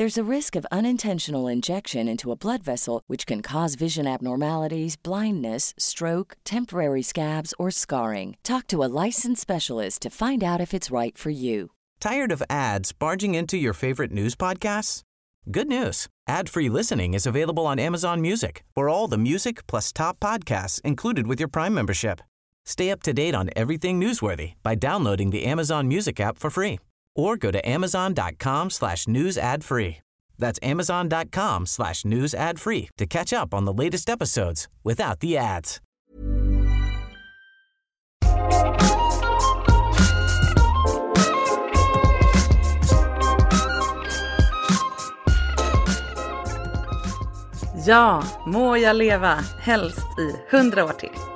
There's a risk of unintentional injection into a blood vessel, which can cause vision abnormalities, blindness, stroke, temporary scabs, or scarring. Talk to a licensed specialist to find out if it's right for you. Tired of ads barging into your favorite news podcasts? Good news. Ad-free listening is available on Amazon Music for all the music plus top podcasts included with your Prime membership. Stay up to date on everything newsworthy by downloading the Amazon Music app for free or go to amazon.com slash news ad free. That's amazon.com slash news ad free to catch up on the latest episodes without the ads. Ja, må jag leva, helst i hundra år till.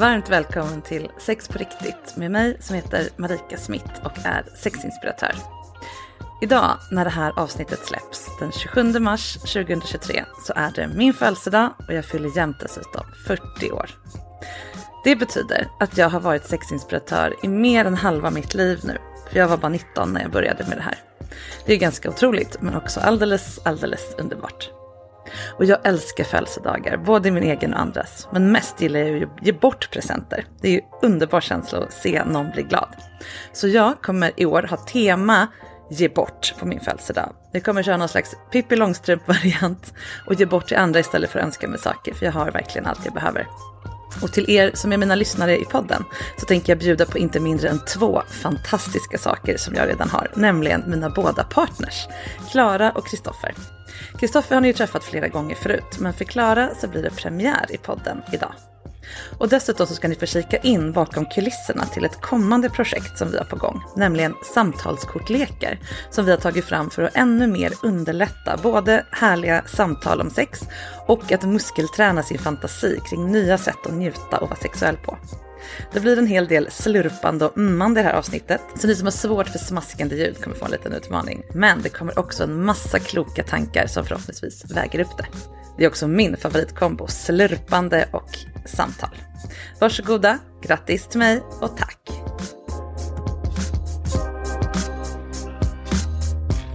Varmt välkommen till Sex på riktigt med mig som heter Marika Smith och är sexinspiratör. Idag när det här avsnittet släpps den 27 mars 2023 så är det min födelsedag och jag fyller jämt dessutom 40 år. Det betyder att jag har varit sexinspiratör i mer än halva mitt liv nu. För jag var bara 19 när jag började med det här. Det är ganska otroligt men också alldeles, alldeles underbart. Och jag älskar födelsedagar, både min egen och andras. Men mest gillar jag att ge bort presenter. Det är ju underbar känsla att se någon bli glad. Så jag kommer i år ha tema ge bort på min födelsedag. Jag kommer köra någon slags Pippi Långstrump-variant och ge bort till andra istället för att önska mig saker, för jag har verkligen allt jag behöver. Och till er som är mina lyssnare i podden så tänker jag bjuda på inte mindre än två fantastiska saker som jag redan har, nämligen mina båda partners, Klara och Kristoffer. Kristoffer har ni ju träffat flera gånger förut, men för Klara så blir det premiär i podden idag. Och dessutom så ska ni få kika in bakom kulisserna till ett kommande projekt som vi har på gång, nämligen samtalskortlekar som vi har tagit fram för att ännu mer underlätta både härliga samtal om sex och att muskelträna sin fantasi kring nya sätt att njuta och vara sexuell på. Det blir en hel del slurpande och ummande i det här avsnittet, så ni som har svårt för smaskande ljud kommer få en liten utmaning. Men det kommer också en massa kloka tankar som förhoppningsvis väger upp det. Det är också min favoritkombo, slurpande och samtal. Varsågoda, grattis till mig och tack!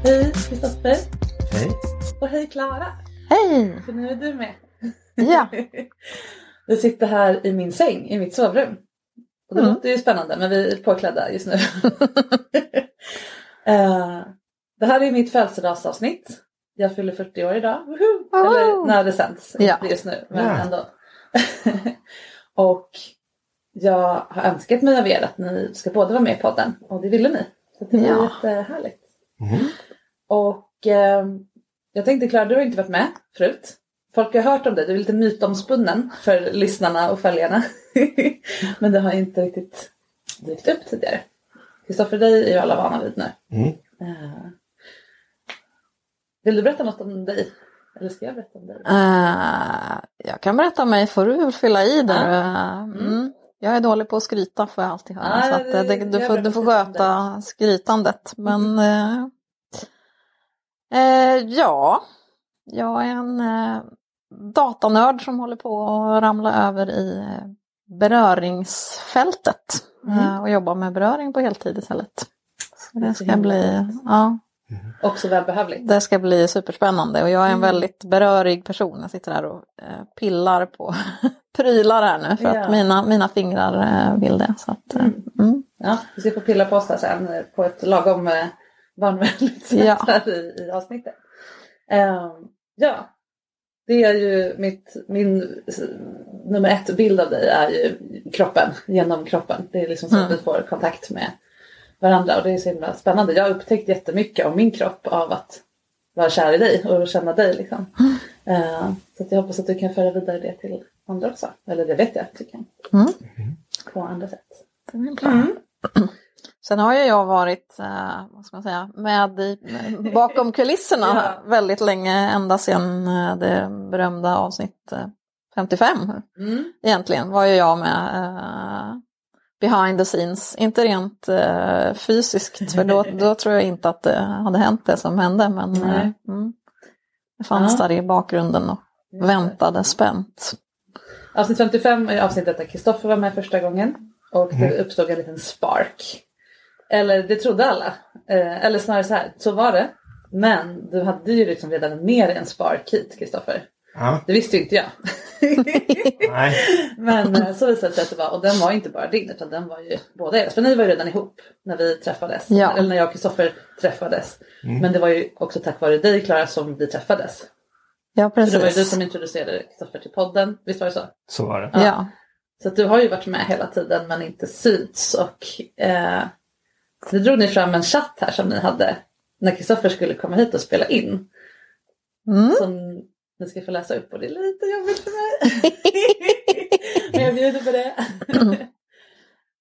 Hej Kristoffer! Hej! Och hej Klara! Hej! För nu är du med. Ja. Vi sitter här i min säng i mitt sovrum. Och det Mm. låter ju spännande men vi är påklädda just nu. Eh, det här är mitt födelsedagsavsnitt. Jag fyller 40 år idag. Woho! Eller när det sänds, Ja. inte just nu men Ja. ändå. och jag har önskat mig av er att ni ska båda vara med i podden och det ville ni. Så det var Ja. jättehärligt. Mm. Och eh, jag tänkte Klara, du har inte varit med förut. Folk har hört om dig, du är lite mytomspunnen för lyssnarna och följarna. Men det har inte riktigt dykt upp tidigare. Kristoffer, dig är ju alla vana vid nu. Mm. Eh, vill du berätta något om dig? Eller ska jag berätta om dig? Eh, jag kan berätta om mig, får du fylla i där. Eh, mm. Jag är dålig på att skryta får jag alltid höra. Så att, det- det, du, får, du får sköta skrytandet. Men eh, eh, ja, jag är en datanörd som håller på att ramla över i eh, beröringsfältet. Mm. Eh, och jobbar med beröring på heltid istället. Så Det ska bli, ja. Också välbehövligt. Det ska bli superspännande och jag är en Mm. väldigt berörig person. Jag sitter här och eh, pillar på prylar här nu för att mina, mina fingrar vill det. Så att, Mm. mm. Ja, vi ska få pilla på oss här sen på ett lagom barnvänligt sätt Ja. här i, i avsnittet. Ehm, ja, det är ju mitt, min nummer ett bild av dig är ju kroppen, genom kroppen. Det är liksom så att Mm. vi får kontakt med, varandra och det är så himla spännande. Jag har upptäckt jättemycket om min kropp av att vara kär i dig och känna dig. Liksom. Eh, så att jag hoppas att du kan föra vidare det till andra också. Eller det vet jag att du kan. Mm. På andra sätt. Det är bra. Sen har ju jag varit, eh, vad ska man säga, med i, bakom kulisserna Ja. väldigt länge, ända sedan eh, det berömda avsnitt eh, 55. Mm. Egentligen var ju jag med eh, behind the scenes, inte rent eh, fysiskt, för då, då tror jag inte att det hade hänt det som hände, men eh, Nej. mm, det fanns Ja. där i bakgrunden och väntade spänt. Avsnitt 55 är avsnittet där Kristoffer var med första gången. Och det uppstod en liten spark. Eller det trodde alla. Eh, eller snarare så här, så var det. Men du hade ju liksom redan med dig en spark hit Kristoffer. Ja, Det visste ju inte jag. nej. Men eh, så visade det sig att det var, och den var inte bara din utan den var ju båda eras. För ni var ju redan ihop när vi träffades. Ja. Eller när jag och Kristoffer träffades. Men det var ju också tack vare dig Klara som vi träffades. Ja, För det var ju du precis. som introducerade Kristoffer till podden. Visst var det så? Så var det. Ja. Så att du har ju varit med hela tiden men inte synts. Och eh, nu drog ni fram en chatt här som ni hade när Kristoffer skulle komma hit och spela in. Mm. Som ni ska få läsa upp och det är lite jobbigt för mig. men jag bjuder på det.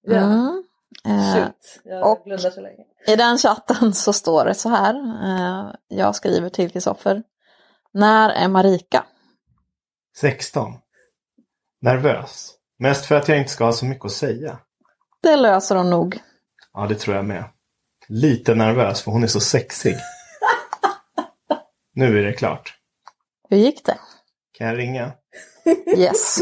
ja, Mm. Shoot. Jag och- blundar så länge. I den chatten så står det så här. Eh, jag skriver till Kristoffer. När är Marika? 16. Nervös. Mest för att jag inte ska ha så mycket att säga. Det löser hon nog. Ja, det tror jag med. Lite nervös för hon är så sexig. Nu är det klart. Hur gick det? Kan jag ringa? Yes.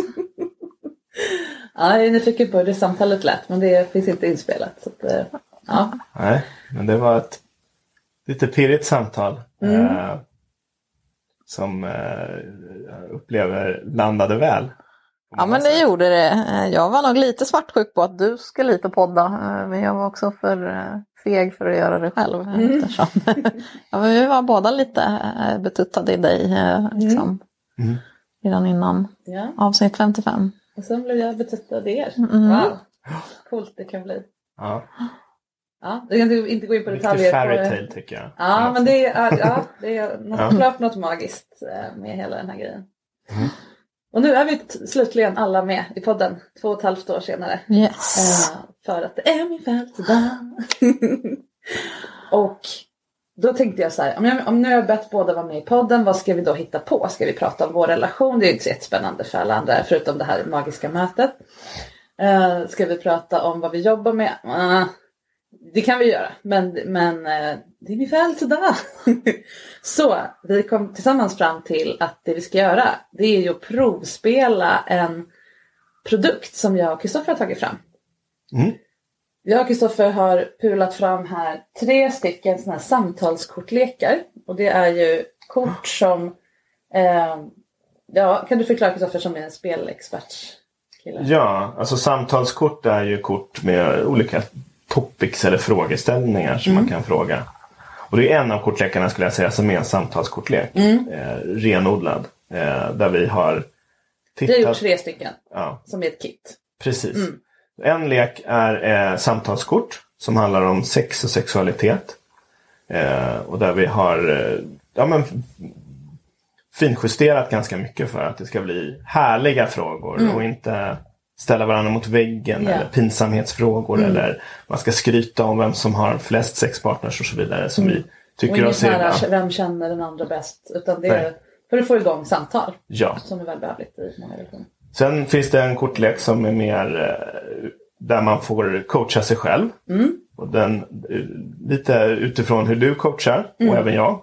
Ja, jag är nyfiken på hur det samtalet lät men det finns inte inspelat. Så att, eh, ja. Nej, men det var ett lite pirrigt samtal. Eh, som eh, jag upplever landade väl. Ja men det gjorde det. Eh, Jag var nog lite svartsjuk på att du skulle hit och podda. eh, Men jag var också för eh, feg för att göra det själv. eh, Eftersom, ja, men vi var båda lite betuttade i dig. eh, Liksom, Mm. Redan innan ja. avsnitt 55. Och sen blev jag betuttad i er. Mm. Wow. Coolt det kan bli. Ja, Ja, jag kan inte- inte gå in på detaljer. på- fairytale tycker jag. Ja, men det är, ja, det är något, Ja. klart något magiskt med hela den här grejen. Mm. Och nu är vi slutligen alla med i podden, två och ett halvt år senare. Yes. Eh, för att det är min födelsedag. och då tänkte jag så här, om, jag, om nu har jag bett båda vara med i podden, vad ska vi då hitta på? Ska vi prata om vår relation? Det är ju inte så jättespännande för alla andra, förutom det här magiska mötet. Eh, ska vi prata om vad vi jobbar med? Ah, det kan vi göra, men, men eh, det är min födelsedag. så vi kom tillsammans fram till att det vi ska göra, det är ju att provspela en produkt som jag och Kristoffer har tagit fram. Mm. Jag och Kristoffer har pulat fram här tre stycken sådana här samtalskortlekar. Och det är ju kort som, eh, ja kan du förklara Kristoffer som är en spelexpert? Ja, alltså samtalskort är ju kort med olika topics eller frågeställningar som man kan fråga. Och det är en av kortlekarna skulle jag säga som är en samtalskortlek. Eh, renodlad. Eh, där vi har Vi har gjort tittat. tre stycken Ja, som är ett kit. precis. En lek är eh, samtalskort som handlar om sex och sexualitet. Eh, och där vi har eh, ja, men, finjusterat ganska mycket för att det ska bli härliga frågor och inte ställa varandra mot väggen Ja. eller pinsamhetsfrågor eller man ska skryta om vem som har flest sexpartners och så vidare som vi Och tycker inget oss se vem känner den andra bäst. Utan det är för att få igång samtal. Ja. Som är välbehövligt i många relationer. Sen finns det en kortlek som är mer eh, där man får coacha sig själv. Och den, eh, lite utifrån hur du coachar och även jag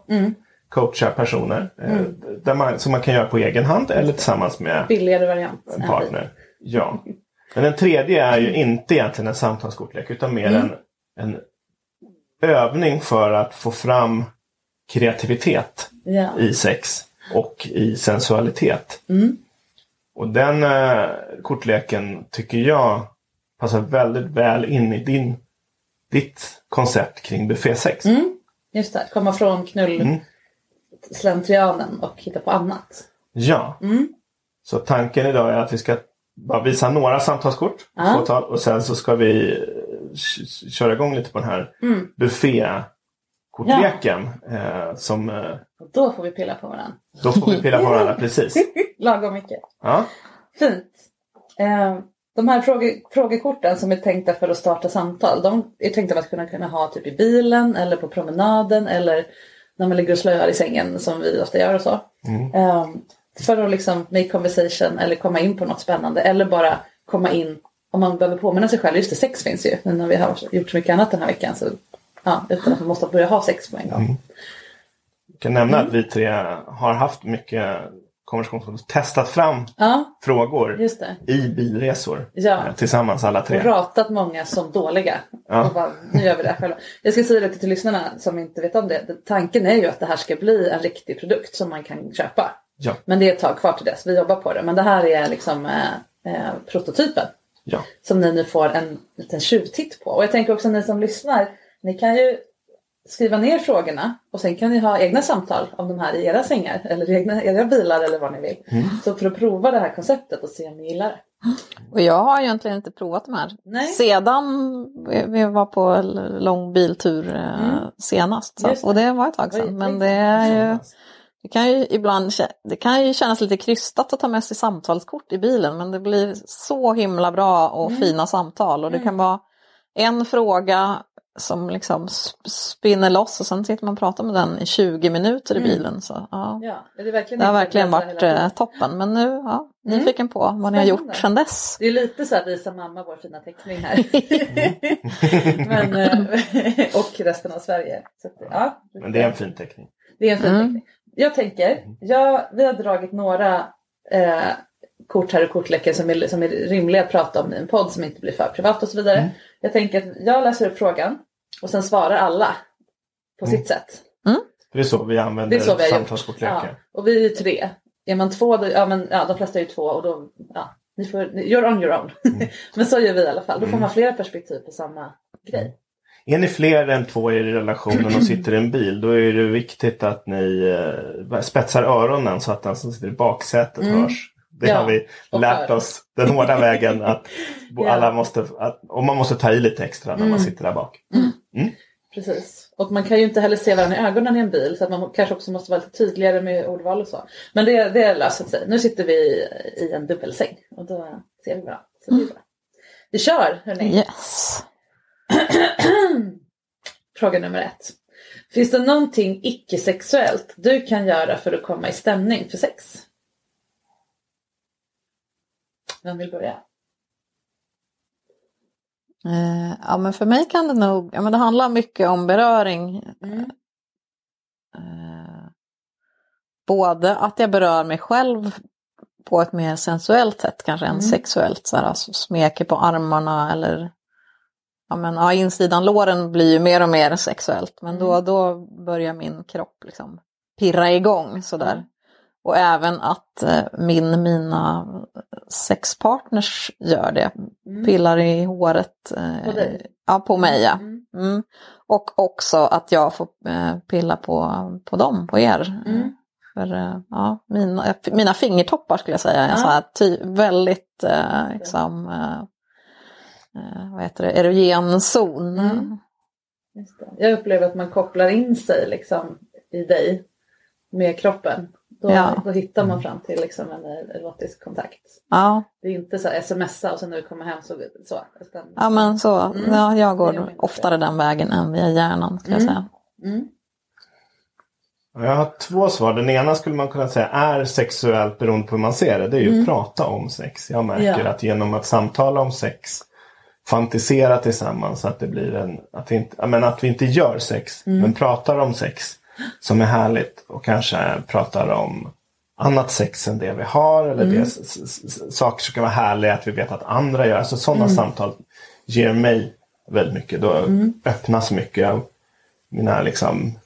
coachar personer. eh, Där man, som man kan göra på egen hand eller tillsammans med en vi. partner. Ja. Men den tredje är ju inte egentligen en samtalskortlek utan mer en, en övning för att få fram kreativitet Ja. i sex och i sensualitet. Och den eh, kortleken tycker jag passar väldigt väl in i din, ditt koncept kring buffésex. Just det, komma från knull Mm. slentrianen och hitta på annat. Ja. Så tanken idag är att vi ska bara visa några samtalskort. Ja. Fåtal, och sen så ska vi k- köra igång lite på den här Mm. buffékortleken. Eh, som, eh, Och då får vi pilla på varandra. då får vi pilla på varandra precis. Lagom mycket. Ja. Fint. Eh, de här fråge, frågekorten som är tänkta för att starta samtal. De är tänkta för att kunna, kunna ha typ i bilen eller på promenaden eller när man ligger och slöar i sängen som vi ofta gör och så. Eh, för att liksom make conversation eller komma in på något spännande eller bara komma in om man behöver påminna sig själv. Just det, sex finns ju. Men när vi har gjort så mycket annat den här veckan så ja, utan att man måste börja ha sex på en gång. Jag kan nämna Mm. att vi tre har haft mycket konversationer och testat fram Ja, frågor i bilresor. Ja. eh, Tillsammans alla och tre. ratat många som dåliga. Ja. Och bara, nu gör vi det själva. Jag ska säga det till lyssnarna som inte vet om det. Tanken är ju att det här ska bli en riktig produkt som man kan köpa. Ja. Men det är ett tag kvar till dess. Vi jobbar på det. Men det här är liksom eh, eh, prototypen. Ja. Som ni nu får en liten tjuvtitt på. Och jag tänker också ni som lyssnar. Ni kan ju skriva ner frågorna och sen kan ni ha egna samtal om de här i era sängar eller i egna, era bilar eller vad ni vill. Mm. Så för att prova det här konceptet och se om ni gillar det. Och jag har egentligen inte provat de här. Nej. Sedan vi- var på en lång biltur eh, Mm. senast. Så, det. och det var ett tag sedan. Men det är ju. Det kan ju ibland det kan ju kännas lite krystat att ta med sig samtalskort i bilen. Men det blir så himla bra och Mm. fina samtal. Och det kan vara en fråga som liksom sp- spinner loss och sen sitter man och pratar med den i 20 minuter i Mm. bilen. Så, ja. Ja, är det, verkligen Det har verkligen varit eh, toppen. Men nu, ja, Mm. nyfiken på vad ni har Spännande. gjort sedan dess. Det är lite så här visa mamma vår fina teckning här. Men, eh, och resten av Sverige. Så ja, Men det är en fin teckning. det är en fin Mm. teckning. Jag tänker, ja, vi har dragit några eh, kort här och kortlekar som är, som är rimliga att prata om i en podd som inte blir för privat och så vidare. Mm. Jag tänker att jag läser upp frågan och sen svarar alla på Mm. sitt sätt. För det är så vi Det använder är så vi har gjort. samtalskortlekar. Ja, och vi är ju tre. Är man två, då, ja, men, ja de flesta är ju två och då, ja, ni får, you're on your own. Mm. men så gör vi i alla fall. Då får man flera perspektiv på samma grej. Är ni fler än två i relationen och sitter i en bil då är det viktigt att ni eh, spetsar öronen så att den som sitter i baksätet Mm. hörs. Det Ja, har vi lärt oss den hårda vägen. att alla måste, att, och man måste ta i lite extra när man Mm. sitter där bak. Precis. Och man kan ju inte heller se varandra i ögonen i en bil så att man kanske också måste vara lite tydligare med ordval och så. Men det, det löser sig. Nu sitter vi i en dubbelsäng och då ser vi varandra. Så det är bra. Vi kör hörni. Yes. Fråga nummer ett. Finns det någonting icke-sexuellt du kan göra för att komma i stämning för sex? Vem vill börja? Eh, ja men för mig kan det nog, ja men det handlar mycket om beröring. Mm. Eh, både att jag berör mig själv på ett mer sensuellt sätt kanske än Mm. sexuellt. Så här, alltså smeker på armarna eller ja, men, ja, insidan låren blir ju mer och mer sexuellt. Men då, Mm. då börjar min kropp liksom pirra igång sådär. Mm. Och även att eh, min, mina sexpartners gör det. Mm. Pillar i håret. Eh, På dig? Ja, på mig ja. Mm. Mm. Och också att jag får eh, pilla på, på dem, på er. Mm. För ja, mina, mina fingertoppar skulle jag säga är Ja. så här ty, väldigt eh, liksom, eh, vad heter det, erogen zon. Mm. Just det. Jag upplever att man kopplar in sig liksom i dig med kroppen. Då, Ja. då hittar man fram till liksom en erotisk kontakt. Ja, Det är inte så här smsa och sen när vi kommer hem så. så utan, ja men så, Mm. ja, jag går min oftare den vägen än via hjärnan skulle jag Mm. säga. Mm. Jag har två svar. Den ena skulle man kunna säga är sexuellt beroende på hur man ser det. Det är ju att prata om sex. Jag märker Mm. Ja. att genom att samtala om sex, fantisera tillsammans, att det blir en, att, det inte, men att vi inte gör sex, Mm. men pratar om sex som är härligt och kanske pratar om annat sex än det vi har eller Mm. det, saker som kan vara härliga att vi vet att andra gör. Alltså sådana Mm. samtal ger mig väldigt mycket. Då öppnas mycket av mina liksom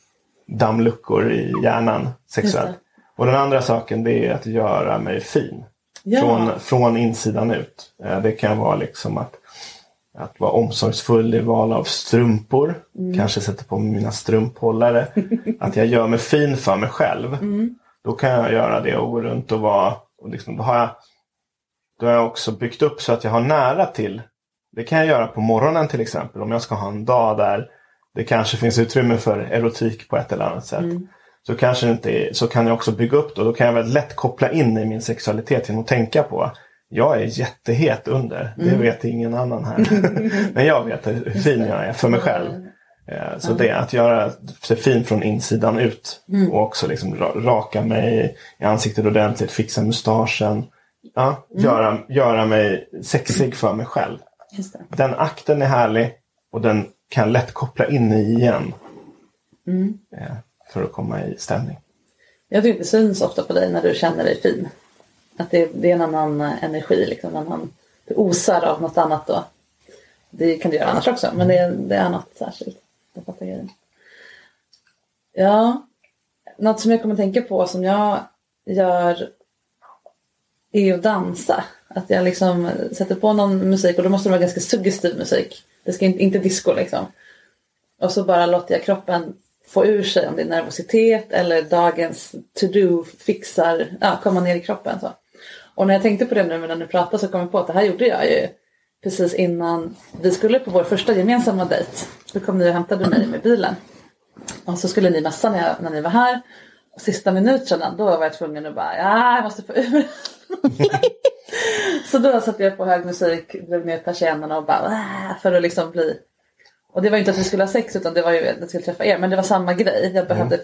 dammluckor i hjärnan sexuellt. Och den andra saken det är att göra mig fin. Ja. Från, från insidan ut. Eh, Det kan vara liksom att, att vara omsorgsfull i val av strumpor. Mm. Kanske sätta på mina strumphållare. att jag gör mig fin för mig själv. Mm. Då kan jag göra det och gå runt och vara... Och liksom, då, har jag, då har jag också byggt upp så att jag har nära till Det kan jag göra på morgonen till exempel. Om jag ska ha en dag där det kanske finns utrymme för erotik på ett eller annat sätt. Mm. Så, kanske inte så kan jag också bygga upp det. Och då kan jag väldigt lätt koppla in i min sexualitet genom att tänka på jag är jättehet under. Det Mm. vet ingen annan här. Men jag vet hur fin jag är för mig själv. Eh, Så det att göra sig fin från insidan ut. Mm. Och också liksom ra- raka mig i ansiktet ordentligt, fixa mustaschen. Ja, Mm. göra, göra mig sexig för mig själv. Den akten är härlig och den kan lätt koppla in i igen. Mm. eh, För att komma i stämning. Jag tycker det syns ofta på dig när du känner dig fin. Att det, det är en annan energi, liksom, en annan, det osar av något annat då. Det kan du göra annars också, men det, det är något särskilt. Jag fattar grejen. Ja, något som jag kommer att tänka på som jag gör är att dansa. Att jag liksom sätter på någon musik och då måste det vara ganska suggestiv musik. Det ska inte, inte disco liksom. Och så bara låter jag kroppen få ur sig om det är nervositet eller dagens to-do fixar, ja, komma ner i kroppen. Så. Och när jag tänkte på det nu när du pratade så kom jag på att det här gjorde jag ju precis innan vi skulle på vår första gemensamma dejt. Då kom ni och hämtade mig med bilen. Och så skulle ni messa när, jag, när ni var här. Och sista minuterna då var jag tvungen att bara, ja jag måste få ur Så då satte jag på hög musik, drog ner persiennerna och bara, "Ah", för att liksom bli och det var ju inte att vi skulle ha sex utan det var ju att jag skulle träffa er. Men det var samma grej. Jag behövde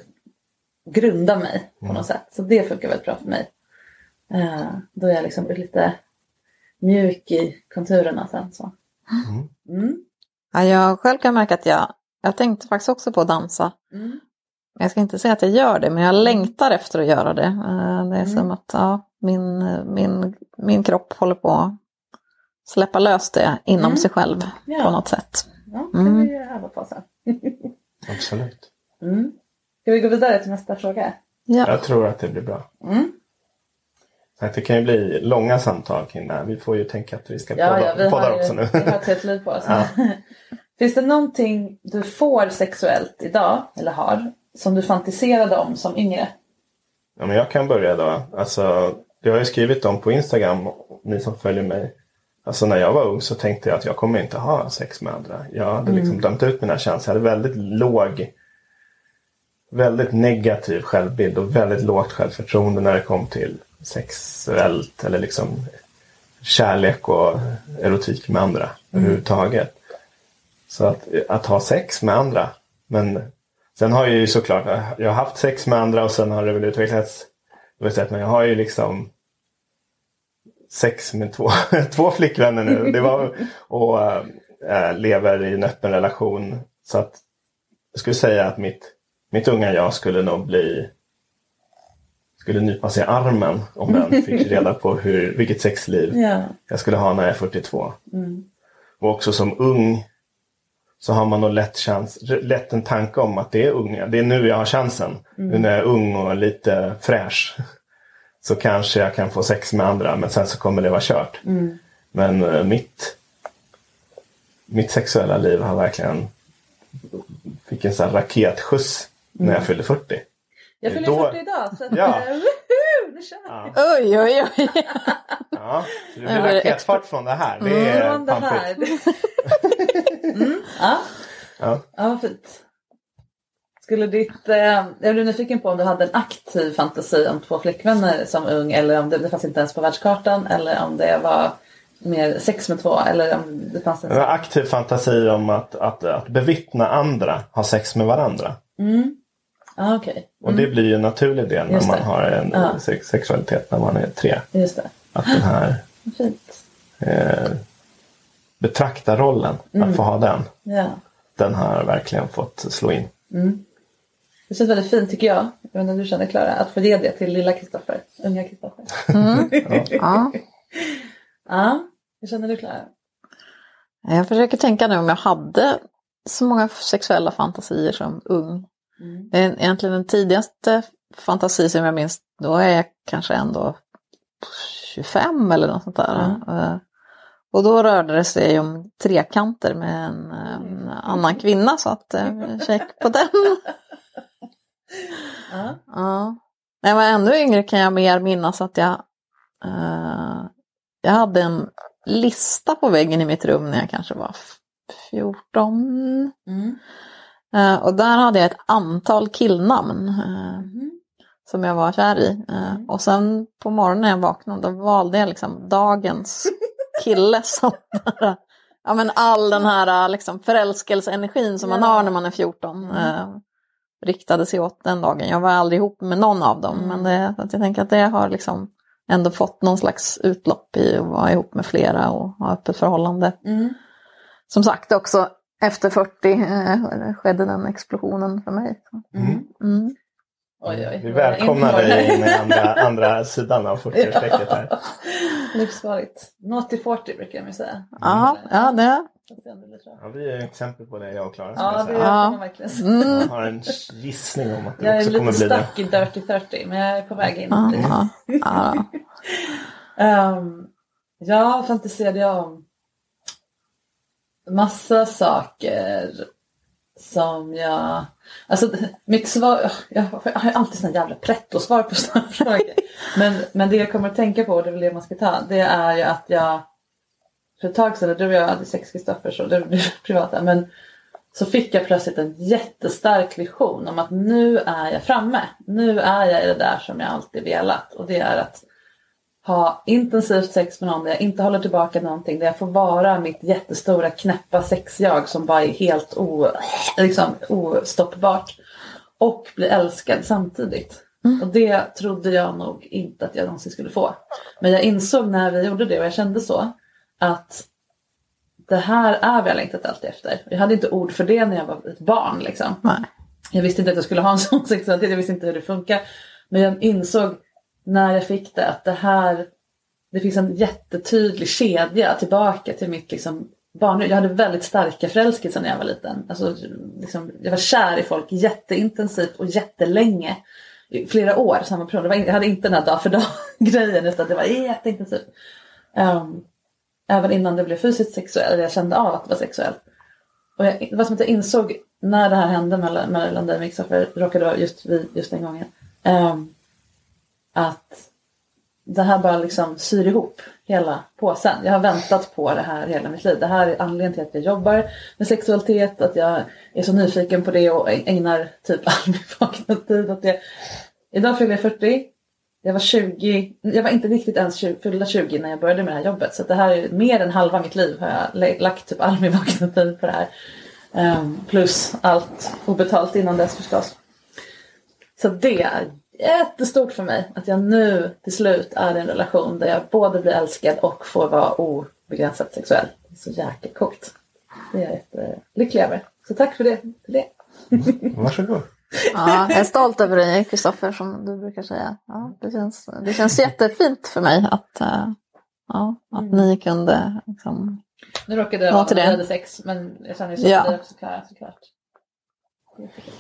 grunda mig på något sätt. Så det funkar väldigt bra för mig. Eh, då är jag liksom lite mjuk i konturerna sen. Så. Mm. Ja, jag själv kan märka att jag, jag tänkte faktiskt också på att dansa. Mm. Jag ska inte säga att jag gör det, men jag längtar efter att göra det. Eh, Det är som att ja, min, min, min kropp håller på att släppa lös det inom Mm. sig själv Ja. på något sätt. Ja, kan Mm. vi öva på sen. Absolut. Mm. Ska vi gå vidare till nästa fråga? Ja. Jag tror att det blir bra. Mm. Att det kan ju bli långa samtal kring det här. Vi får ju tänka att vi ska Ja, podda, ja, vi poddar har, också ju, nu. vi har ett helt liv på oss. Ja. Finns det någonting du får sexuellt idag, eller har, som du fantiserade om som yngre? Ja, men jag kan börja då. Alltså, jag har ju skrivit om på Instagram, ni som följer mig. Alltså när jag var ung så tänkte jag att jag kommer inte ha sex med andra. Jag hade liksom dömt ut mina känslor. Jag hade väldigt låg, väldigt negativ självbild och väldigt lågt självförtroende när det kom till sexuellt eller liksom kärlek och erotik med andra överhuvudtaget. Så att, att ha sex med andra. Men sen har jag ju såklart, jag har haft sex med andra och sen har det väl utvecklats på ett sätt. Men jag har ju liksom sex med två, två flickvänner nu. Det var, och äh, lever i en öppen relation. Så att jag skulle säga att mitt, mitt unga jag skulle nog bli skulle nypa sig i armen om den fick reda på hur, vilket sexliv Ja. jag skulle ha när jag är 42. Och också som ung så har man nog lätt, chans, lätt en tanke om att det är unga. Det är nu jag har chansen. Nu när jag är ung och lite fräsch. Så kanske jag kan få sex med andra men sen så kommer det vara kört. Men eh, mitt, mitt sexuella liv har verkligen fick en sån raketskjuts när jag fyllde 40. Jag fyller Då- 40 idag så att, Ja. eh, woho, nu kör vi! Ja, Oj, oj, oj. ja. Så det blir det raketfart från det här. Det är Från det här. mm, ja. Ja. ja, vad fint. Skulle ditt, eh, jag blev nyfiken på om du hade en aktiv fantasi om två flickvänner som ung eller om det, det fanns inte ens på världskartan eller om det var mer sex med två eller om det fanns en En aktiv fantasi om att, att, att bevittna andra ha sex med varandra. Ja, okej. Och det blir ju en naturlig del när man har en Ja. sex, sexualitet när man är tre. Just det. Att den här Fint. eh, betraktarrollen, Mm. att få ha den, Ja. den har verkligen fått slå in. Det känns väldigt fint tycker jag, jag vet inte om du känner Klara, att få ge det till lilla Kristoffer, unga Kristoffer. Ja. Ja, hur känner du Klara? Jag försöker tänka nu om jag hade så många sexuella fantasier som ung. Mm. Det är Egentligen den tidigaste fantasi som jag minns, då är jag kanske ändå 25 eller något sånt där. Eh, Och då rörde det sig om trekanter med en, en annan kvinna så att eh, check på den. Ja. Ja. När jag var ännu yngre kan jag mer minnas att jag, eh, jag hade en lista på väggen i mitt rum när jag kanske var 14. Mm. Eh, och där hade jag ett antal killnamn eh, Mm. som jag var kär i. Eh, och sen på morgonen när jag vaknade då valde jag liksom dagens kille som bara, ja men all den här liksom förälskelseenergin som man Ja. har när man är 14 eh, riktade sig åt den dagen. Jag var aldrig ihop med någon av dem men det, att jag tänker att det har liksom ändå fått någon slags utlopp i att vara ihop med flera och ha öppet förhållande. Mm. Som sagt också efter 40 eh, skedde den explosionen för mig. Mm. Mm. Oj, oj. Vi välkomnar dig in i andra, andra sidan av 40-årsstrecket här. Livsfarligt. Naughty 40 brukar man säga. Ja, ja det. Är lite. Ja, vi är exempel på det, jag och Klara. Ja, det jag, är verkligen. Mm. jag har en gissning om att det Jag är också kommer lite bli det. stuck i Dirty 30 men jag är på väg in. Ja, ja, ja. Um, ja, fantiserade jag om massa saker som jag... Alltså mitt svar... Jag har alltid sådana jävla pretto-svar på sådana frågor. Men, men det jag kommer att tänka på, och det är väl det man ska ta, det är ju att jag för ett tag sedan, du och jag hade sex Kristoffer så det blev privata, men så fick jag plötsligt en jättestark vision om att nu är jag framme. Nu är jag i det där som jag alltid velat och det är att ha intensivt sex med någon där jag inte håller tillbaka någonting, där jag får vara mitt jättestora knäppa sexjag som bara är helt o, liksom, ostoppbart. Och bli älskad samtidigt. Och det trodde jag nog inte att jag någonsin skulle få. Men jag insåg när vi gjorde det och jag kände så att det här är vad jag längtat alltid efter. Jag hade inte ord för det när jag var ett barn liksom. Nej. Jag visste inte att jag skulle ha en sån sexualitet, jag visste inte hur det funkar. Men jag insåg när jag fick det att det här, det finns en jättetydlig kedja tillbaka till mitt liksom barn. Jag hade väldigt starka förälskelser när jag var liten. Alltså, liksom, jag var kär i folk jätteintensivt och jättelänge. I flera år, samma person. Det var, jag hade inte den här dag för dag grejen utan det var jätteintensivt. Um, även innan det blev fysiskt sexuellt, eller jag kände av att det var sexuellt. Och jag, det var som att jag insåg när det här hände mellan, mellan dig och Mixoffer, råkade vara just vid just den gången. Um, att det här bara liksom syr ihop hela påsen. Jag har väntat på det här hela mitt liv. Det här är anledningen till att jag jobbar med sexualitet, att jag är så nyfiken på det och ägnar typ all min vakna tid åt det. Idag fyller jag 40. Jag var 20, jag var inte riktigt ens 20, fyllda 20 när jag började med det här jobbet. Så det här är mer än halva mitt liv har jag lagt typ all min vakna tid på det här. Um, plus allt obetalt innan dess förstås. Så det är jättestort för mig att jag nu till slut är i en relation där jag både blir älskad och får vara obegränsat sexuell. Det är så jäkla coolt. Det är jag jättelycklig över. Så tack för det. För det. Varsågod. Ja, jag är stolt över dig Kristoffer som du brukar säga. Ja, det, känns, det känns jättefint för mig att, eh, ja, att ni kunde liksom, Nu råkade jag Ja, vara till när vi hade sex men jag känner ju så Ja. Klara såklart.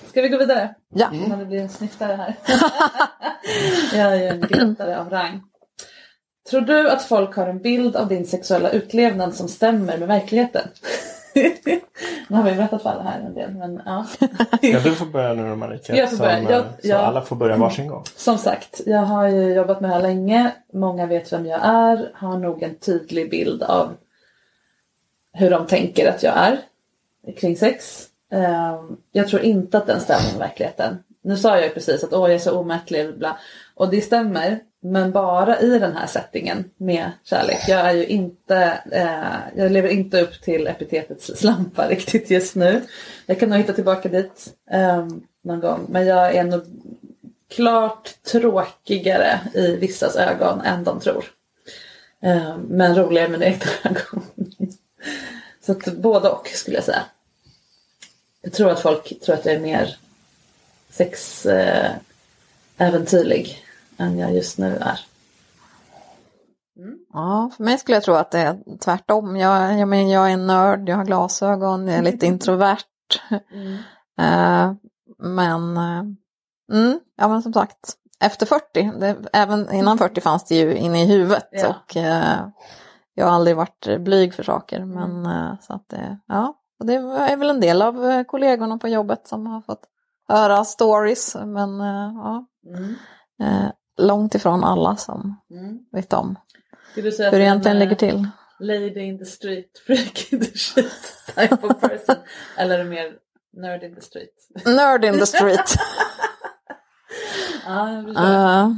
Ska vi gå vidare? Ja. Innan det blir en sniftare här. jag är ju en grottare av rang. Tror du att folk har en bild av din sexuella utlevnad som stämmer med verkligheten? nu har vi berättat för alla här en del men ja. Ja, du får börja nu då Marika. Jag får börja. Som, Jag- eh, så jag- alla får börja varsin gång. Som sagt, jag har ju jobbat med det här länge. Många vet vem jag är. Har nog en tydlig bild av hur de tänker att jag är kring sex. Ehm, jag tror inte att den stämmer med verkligheten. Nu sa jag ju precis att åh, jag är så omättlig. Bla. Och det stämmer. Men bara i den här settingen med kärlek. Jag är ju inte, eh, jag lever inte upp till epitetets slampa riktigt just nu. Jag kan nog hitta tillbaka dit eh, någon gång. Men jag är nog klart tråkigare i vissas ögon än de tror. Eh, men roligare med mina egna ögon. Så att både och skulle jag säga. Jag tror att folk tror att jag är mer sex eh, än jag just nu är. Ja, för mig skulle jag tro att det är tvärtom. Jag, jag, men, jag är en nörd, jag har glasögon, jag är lite introvert. Eh, men, eh, mm, ja men som sagt, efter 40, det, även innan 40 fanns det ju inne i huvudet. Ja. Och eh, jag har aldrig varit blyg för saker. Men eh, så att det, ja, och det är väl en del av eh, kollegorna på jobbet som har fått höra stories. Men eh, ja, Mm. eh, långt ifrån alla som Mm. vet om hur det egentligen ligger till. lady in the street, freak in the street type of person? Eller är det mer nerd in the street? Nerd in the street. ja, jag förstår. Uh,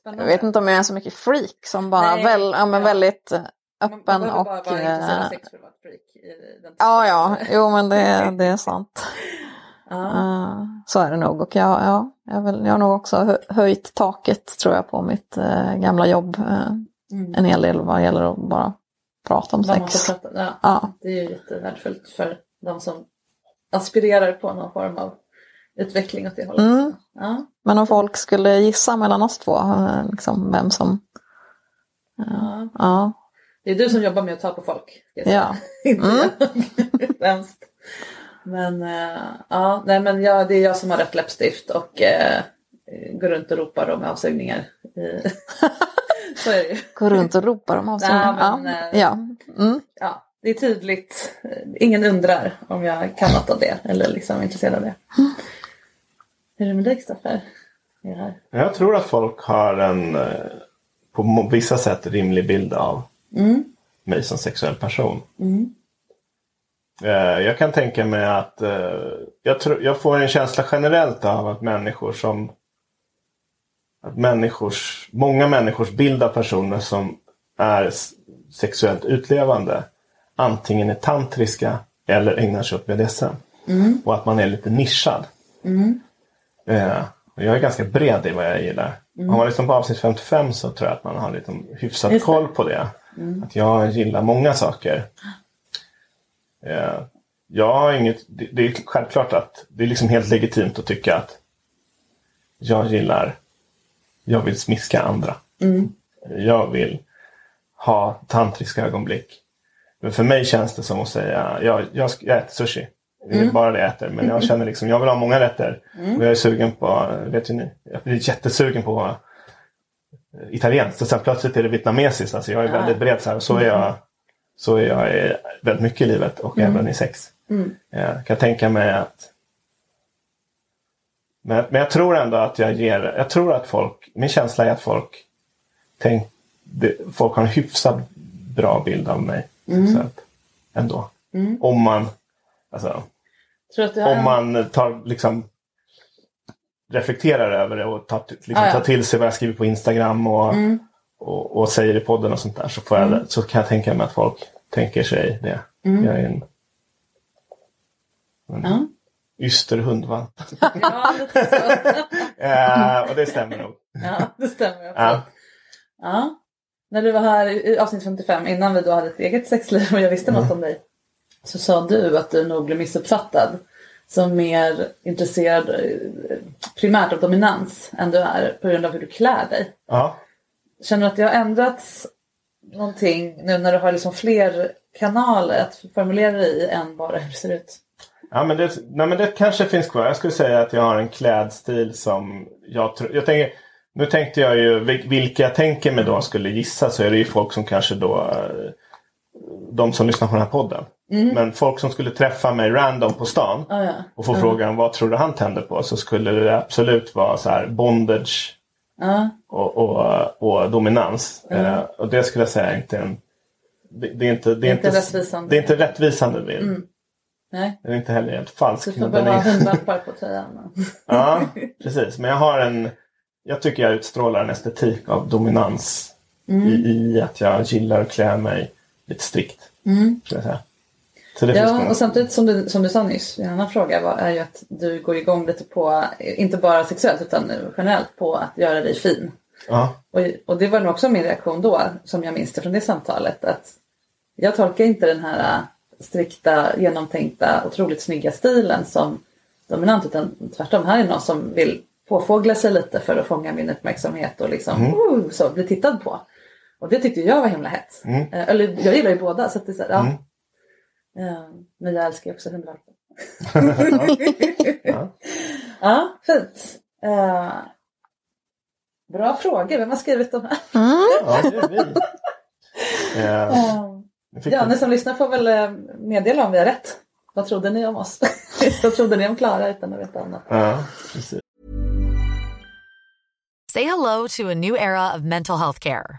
spännande. jag vet inte om jag är så mycket freak som bara Nej, väl, ja, men ja. väldigt Man- man öppen behöver och... bara vara intresserad av eh, sex för att vara freak. i den Ja, ja, jo men det, det är sant. Eh, så är det nog. Och jag, ja, jag, vill, jag har nog också hö- höjt taket tror jag på mitt eh, gamla jobb. eh, Mm. en hel del vad gäller att bara prata om man sex. prata, ja. Ja. Det är ju jättevärdefullt för de som aspirerar på någon form av utveckling åt det hållet. Mm. Ja. Men om folk skulle gissa mellan oss två, liksom vem som... Ja. Ja, Det är du som jobbar med att ta på folk. ja. Inte Mm. jag. Men eh, ja, nej men jag, det är jag som har rött läppstift och eh, går runt och ropar om avsugningar. I- Så är det ju. Gå runt och ropar om avsugning. Nej, men, ja. eh, ja. Mm. Ja, det är tydligt. Ingen undrar om jag kan något av det eller liksom är intresserad av det. Hur är det med dig Kristoffer? Jag tror att folk har en eh, på vissa sätt rimlig bild av mig som sexuell person. Eh, Jag kan tänka mig att eh, jag, tror, jag får en känsla generellt av att människor som att människors, många människors bild av personer som är sexuellt utlevande antingen är tantriska eller ägnar sig åt BDSM. Och att man är lite nischad. Eh, och jag är ganska bred i vad jag gillar. Har man lyssnat på avsnitt 55 så tror jag att man har lite hyfsat koll på det. Att jag gillar många saker. Eh, jag har inget, det, det är självklart att det är liksom helt legitimt att tycka att jag gillar, jag vill smiska andra. Jag vill ha tantriska ögonblick. Men för mig känns det som att säga, jag, jag, jag äter sushi. Det är bara det jag äter. Men jag känner liksom, jag vill ha många rätter. Och jag är sugen på, vet ju ni, jag blir jättesugen på eh, italienskt. Och sen plötsligt är det vietnamesiskt. Alltså jag är väldigt bred så här. Så är jag, så är jag i väldigt mycket i livet och även i sex. Jag kan tänka mig att men, men jag tror ändå att jag ger, jag tror att folk, min känsla är att folk tänk, det, folk har en hyfsat bra bild av mig. Så att, ändå. Om man, alltså, om man tar liksom reflekterar över det och tar, liksom, Ah, tar till sig vad jag skriver på Instagram och, och, och säger i podden och sånt där så, jag, så kan jag tänka mig att folk tänker sig det. Jag är en, en Ja. yster hundvalp. Ja. Eh, och det stämmer nog. ja, det stämmer också. Ja. Ja. När du var här i avsnitt 55 innan vi då hade ett eget sexliv och jag visste något om dig. Så sa du att du nog blev missuppfattad. Som mer intresserad eh, primärt av dominans än du är på grund av hur du klär dig. Ja. Känner du att det har ändrats någonting nu när du har liksom fler kanaler att formulera dig i än bara hur det ser ut? Ja, men det, nej, men det kanske finns kvar. Jag skulle säga att jag har en klädstil som jag tror... Jag tänker, nu tänkte jag ju, vil- vilka jag tänker mig då skulle gissa så är det ju folk som kanske då... De som lyssnar på den här podden. Men folk som skulle träffa mig random på stan Ah, ja. och få frågan vad tror du han tänder på? Så skulle det absolut vara så här bondage Ja, och, och, och dominans. Eh, och det skulle jag säga är inte en... Det, det är inte, det är Inte inte, rättvisande. Det är inte rättvisande bild. nej. Den är inte heller helt falsk. Du får bara ha hundvalpar på tröjan. Ja, precis. Men jag har en... Jag tycker jag utstrålar en estetik av dominans. Mm. I, I att jag gillar att klä mig lite strikt. Skulle jag säga. Mm. Ja, och samtidigt som du, som du sa nyss, en annan fråga var, är ju att du går igång lite på, inte bara sexuellt utan generellt på att göra dig fin. ja, Och, och det var nog också min reaktion då, som jag minns det från det samtalet, att jag tolkar inte den här strikta, genomtänkta, otroligt snygga stilen som dominant, utan tvärtom, här är någon som vill påfågla sig lite för att fånga min uppmärksamhet och liksom uh, så, bli tittad på. Och det tyckte jag var himla hett. Eh, Eller jag gillar ju båda, så att det så ja. Eh, Men jag älskar ju också hundvalpar. ja. Ja, fint. Eh, bra frågor, vem har skrivit de här? ja, det är vi. Fick Ja, ni som lyssnar får väl meddela om vi har rätt. Vad trodde ni om oss? Vad trodde ni om Klara utan att veta annat? ja, precis. Say hello to a new era of mental health care.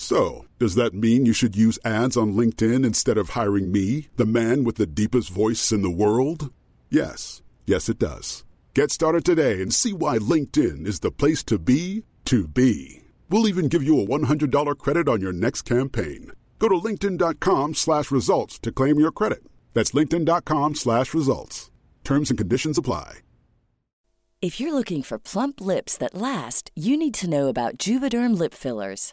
So, does that mean you should use ads on LinkedIn instead of hiring me, the man with the deepest voice in the world? Yes. Yes, it does. Get started today and see why LinkedIn is the place to be to be. We'll even give you a $100 credit on your next campaign. Go to linkedin.com slash results to claim your credit. That's linkedin.com slash results. Terms and conditions apply. If you're looking for plump lips that last, you need to know about Juvederm lip fillers.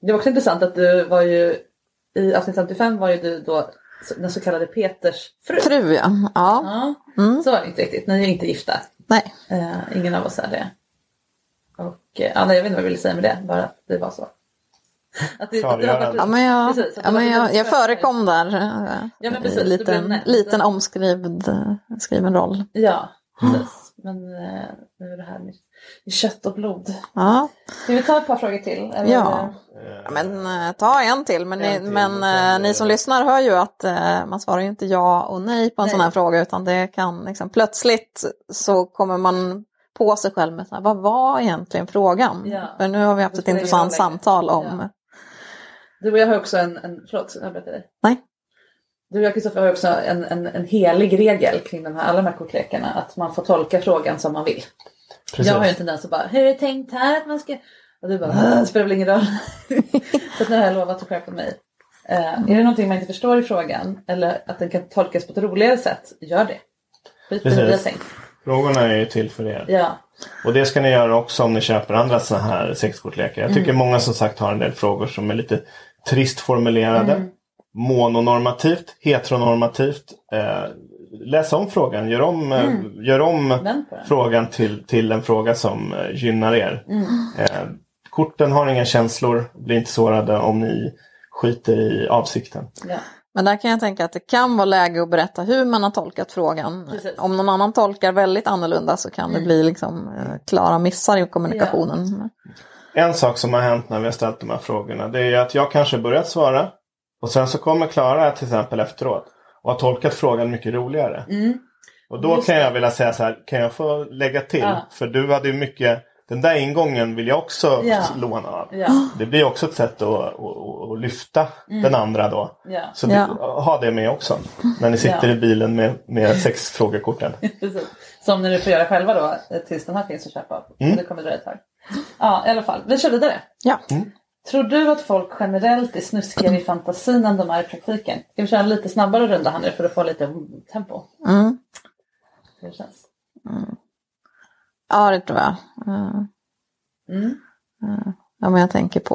Det var också intressant att du var ju i avsnitt 55 var ju du då den så kallade Peters fru. Fru ja. ja. Ja, så var det inte riktigt. Ni är inte gifta. Nej. Eh, ingen av oss är det. Och eh, ja, nej, jag vet inte vad jag ville säga med det, bara att det var så. Att det, att det har varit- Ja, men jag, Precis, ja, men jag, jag förekom där. Ja, men precis, liten, liten omskriven eh, skriven roll. Ja, precis. Men eh, nu är det här med kött och blod. Ja, Ska vi ta ett par frågor till? Eller- Ja. ja men eh, ta en till. Men, En ni, till, men eh, ni som eh, lyssnar hör ju att eh, man svarar ju inte ja och nej på en Nej. sån här fråga. Utan det kan liksom, plötsligt så kommer man på sig själv med så här, vad var egentligen frågan? Ja. För nu har vi haft ett intressant samtal om Ja. Du och jag har också en, en förlåt, jag berättar dig. Nej. Du och jag Kristoffer har också en, en, en helig regel kring de här, alla de här kortlekarna. Att man får tolka frågan som man vill. Precis. Jag har ju en tendens att bara, hur är det tänkt här att man ska... Och du bara, "Ah, det spelar väl ingen roll. så att nu har jag lovat att skärpa mig. Eh, är det någonting man inte förstår i frågan eller att den kan tolkas på ett roligare sätt, gör det. Precis. Frågorna är ju till för er. Ja, Och det ska ni göra också om ni köper andra sådana här sexkortlekar. Jag tycker Mm. många som sagt har en del frågor som är lite trist formulerade. Mm. Mononormativt, heteronormativt. Eh, läs om frågan, gör om, eh, gör om Mm. på den. frågan till, till en fråga som eh, gynnar er. Mm. Eh, korten har inga känslor, blir inte sårade om ni skiter i avsikten. Ja. Men där kan jag tänka att det kan vara läge att berätta hur man har tolkat frågan. Precis. Om någon annan tolkar väldigt annorlunda så kan det bli liksom eh, klara missar i kommunikationen. En sak som har hänt när vi har ställt de här frågorna det är att jag kanske börjat svara och sen så kommer Klara till exempel efteråt och har tolkat frågan mycket roligare. Och då kan jag vilja säga så här, kan jag få lägga till? Ja. För du hade ju mycket, den där ingången vill jag också Ja. låna av. Ja. Det blir också ett sätt att, att, att lyfta den andra då. Ja. Så Ja. det, ha det med också. När ni sitter Ja. i bilen med, med sex frågekorten. Som ni får göra själva då tills den här finns att köpa. Mm. Det kommer dröja ett tag. Ja, i alla fall. Vi kör vidare. Ja. Tror du att folk generellt är snuskigare i fantasin än de är i praktiken? Ska vi köra en lite snabbare runda här nu för att få lite tempo? Mm. Hur det känns. Ja, det tror jag. Eh, Mm. Ja, men jag tänker på,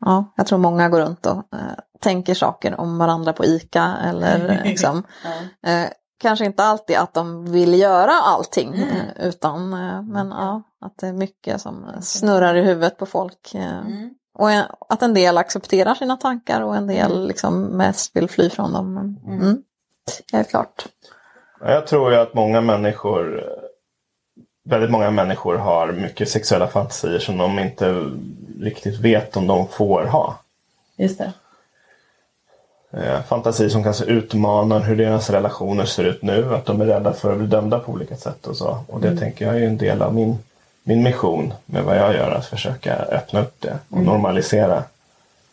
ja, jag tror många går runt och eh, tänker saker om varandra på ICA eller liksom, Ja. eh, kanske inte alltid att de vill göra allting eh, utan, men ja, att det är mycket som snurrar i huvudet på folk. Mm. Och en, att en del accepterar sina tankar och en del liksom mest vill fly från dem. Men, mm. Helt klart. Ja, Jag tror ju att många människor, väldigt många människor har mycket sexuella fantasier som de inte riktigt vet om de får ha. Just det. Eh, Fantasier som kanske utmanar hur deras relationer ser ut nu. Att de är rädda för att bli dömda på olika sätt och så. Och det tänker jag är en del av min, min mission med vad jag gör. Att försöka öppna upp det och normalisera.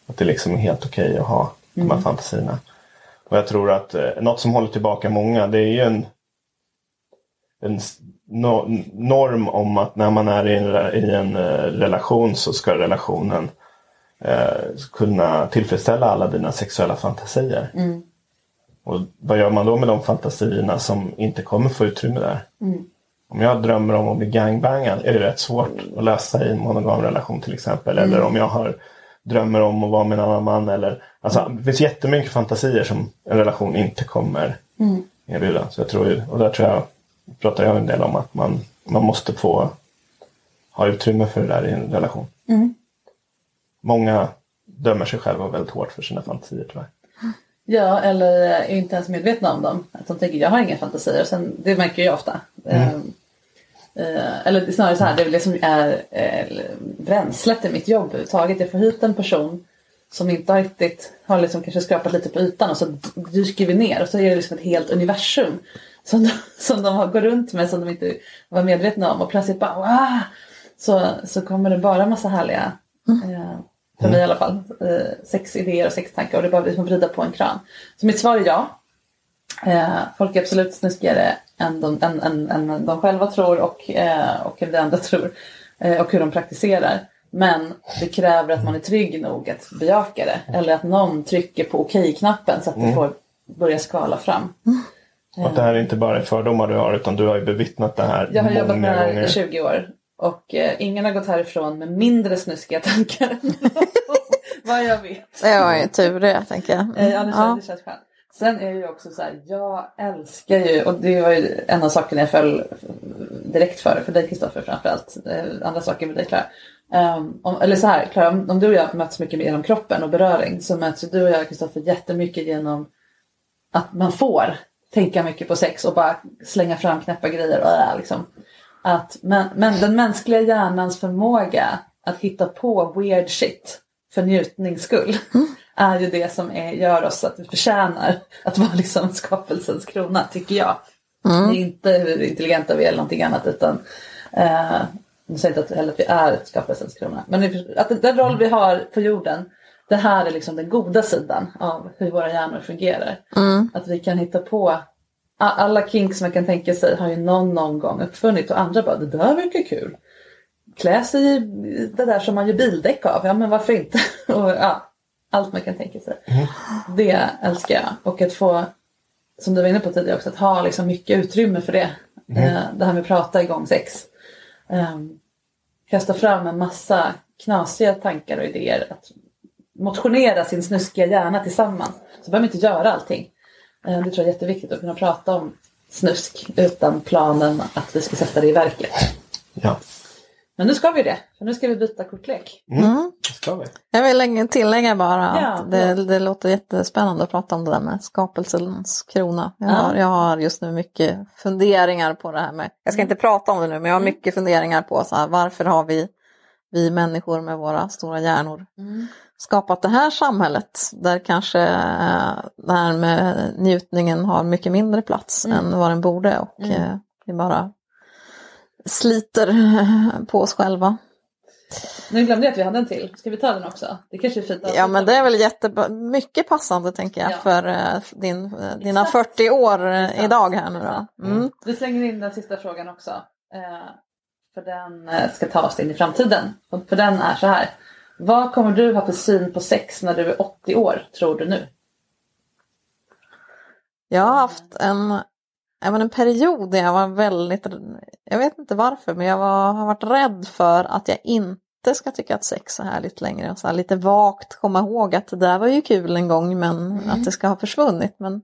Att det liksom är helt okej att ha de här fantasierna. Och jag tror att eh, något som håller tillbaka många det är ju en, en no, norm om att när man är i en, i en eh, relation så ska relationen eh, kunna tillfredsställa alla dina sexuella fantasier. Och vad gör man då med de fantasierna som inte kommer få utrymme där? Om jag drömmer om att bli gangbangad är det rätt svårt att lösa i en monogam relation till exempel. Eller om jag har drömmer om att vara med en annan man. Eller, alltså, det finns jättemycket fantasier som en relation inte kommer erbjuda. Så jag tror, och där tror jag, pratar jag en del om att man, man måste få ha utrymme för det där i en relation. Många dömer sig själva väldigt hårt för sina fantasier tyvärr. Ja, eller är inte ens medvetna om dem. Att de tänker jag har inga fantasier. Sen, det märker jag ofta. Eh, eh, eller snarare så här, det är väl det som är eh, bränslet i mitt jobb överhuvudtaget. Jag får hit en person som inte har riktigt, har liksom kanske skrapat lite på ytan och så dyker vi ner och så är det liksom ett helt universum. Som de, som de har- går runt med som de inte var medvetna om och plötsligt bara wow! Så, så kommer det bara massa härliga eh, för mig i alla fall. Eh, sex idéer och sex tankar och det är bara liksom vrida på en kran. Så mitt svar är ja. Eh, folk är absolut snuskigare än de, än, än, än de själva tror och, eh, och än det andra tror. Och hur de praktiserar. Men det kräver att man är trygg nog att bejaka det. Eller att någon trycker på okej-knappen så att det får börja skala fram. Att det här är inte bara är fördomar du har utan du har ju bevittnat det här Jag har många jobbat med det här gånger. i 20 år. Och eh, ingen har gått härifrån med mindre snuskiga tankar än vad jag vet. Det var ju tur det, tänker jag. Eh, Ja, det känns, Ja. det känns skönt. Sen är det ju också så här, jag älskar ju, och det var ju en av sakerna jag föll direkt för, för dig Kristoffer framförallt. Eh, Andra saker med dig Klara. Um, om, eller så här, Klara, om, om du och jag möts mycket genom kroppen och beröring så möts ju du och jag Kristoffer jättemycket genom att man får tänka mycket på sex och bara slänga fram knäppa grejer. Och, äh, liksom. Att, men, men den mänskliga hjärnans förmåga att hitta på weird shit för njutnings skull är ju det som är, gör oss att vi förtjänar att vara liksom skapelsens krona, tycker jag. Det är inte hur intelligenta vi är eller någonting annat utan eh, jag säger inte att, heller att vi är skapelsens krona. Men att den roll vi har på jorden, det här är liksom den goda sidan av hur våra hjärnor fungerar. Att vi kan hitta på alla kinks man kan tänka sig har ju någon någon gång uppfunnit och andra bara det där verkar kul. Klä sig i det där som man gör bildäck av, ja men varför inte? och, ja, allt man kan tänka sig. Det älskar jag. Och att få, som du var inne på tidigare också, att ha liksom mycket utrymme för det. Eh, det här med att prata igång sex. Um, kasta fram en massa knasiga tankar och idéer. Att motionera sin snuskiga hjärna tillsammans. Så behöver man inte göra allting. Eh, det tror jag är jätteviktigt att kunna prata om snusk utan planen att vi ska sätta det i verket. Ja. Men nu ska vi det, för nu ska vi byta kortlek. Mm. Det ska vi. Jag vill lägga- tillägga bara att Ja, det, ja. det låter jättespännande att prata om det där med skapelsens krona. Jag, Ja. har, jag har just nu mycket funderingar på det här med, jag ska inte prata om det nu, men jag har mycket funderingar på så här, varför har vi, vi människor med våra stora hjärnor skapat det här samhället där kanske eh, det här med njutningen har mycket mindre plats än vad den borde och eh, vi bara sliter på oss själva. Nu glömde jag att vi hade en till. Ska vi ta den också? Det kanske är fint att Ja men det är väl jätte, mycket passande tänker jag Ja. för eh, din, dina Exakt. 40 år Exakt. idag här nu då. Mm. Vi slänger in den sista frågan också. För den ska ta oss in i framtiden. Och för den är så här. Vad kommer du ha för syn på sex när du är 80 år, tror du nu? Jag har haft en, även en period där jag var väldigt, jag vet inte varför, men jag var, har varit rädd för att jag inte ska tycka att sex är härligt längre. Och så här lite vagt komma ihåg att det där var ju kul en gång men att det ska ha försvunnit. Men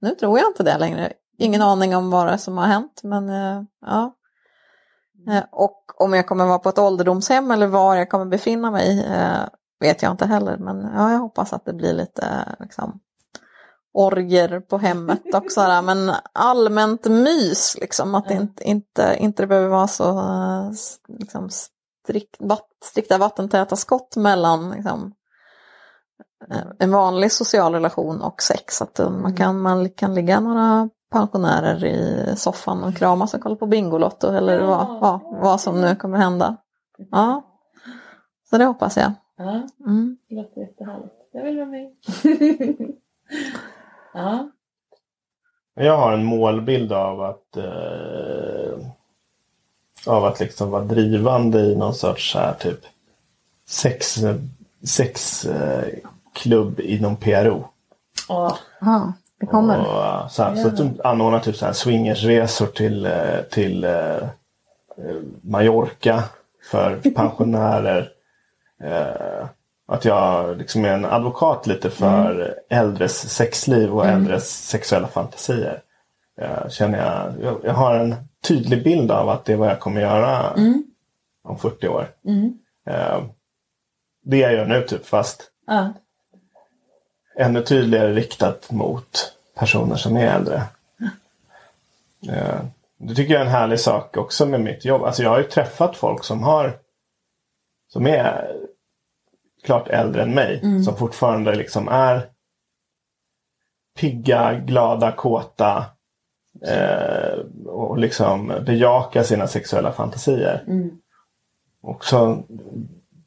nu tror jag inte det längre. Ingen aning om vad det är som har hänt men eh, ja. Eh, Och om jag kommer vara på ett ålderdomshem eller var jag kommer befinna mig eh, vet jag inte heller. Men ja, jag hoppas att det blir lite liksom, orger på hemmet och sådär. Men allmänt mys liksom. Att det inte, inte, inte det behöver vara så liksom, strikt, vatt, strikta vattentäta skott mellan liksom, eh, en vanlig social relation och sex. Att man, kan, man kan ligga några pensionärer i soffan och kramas och kolla på Bingolotto eller Ja. vad, vad, vad som nu kommer hända. Ja, så det hoppas jag. Ja, Mm. det låter jättehärligt. Jag vill vara med. ja. Jag har en målbild av att eh, av att liksom vara drivande i någon sorts så här typ sex, sex eh, klubb inom PRO. Ja, det kommer. Och, eh, så, här, så att de anordnar typ så här swingersresor till, eh, till eh, eh, Mallorca för pensionärer. Eh, att jag liksom är en advokat lite för äldres sexliv och äldres sexuella fantasier. Eh, känner jag, jag, jag har en tydlig bild av att det är vad jag kommer göra om 40 år. Eh, det jag gör nu typ fast ja. Ännu tydligare riktat mot personer som är äldre. Eh, Det tycker jag är en härlig sak också med mitt jobb. Alltså jag har ju träffat folk som har som är klart äldre än mig. Som fortfarande liksom är pigga, glada, kåta. Eh, och liksom bejakar sina sexuella fantasier. Också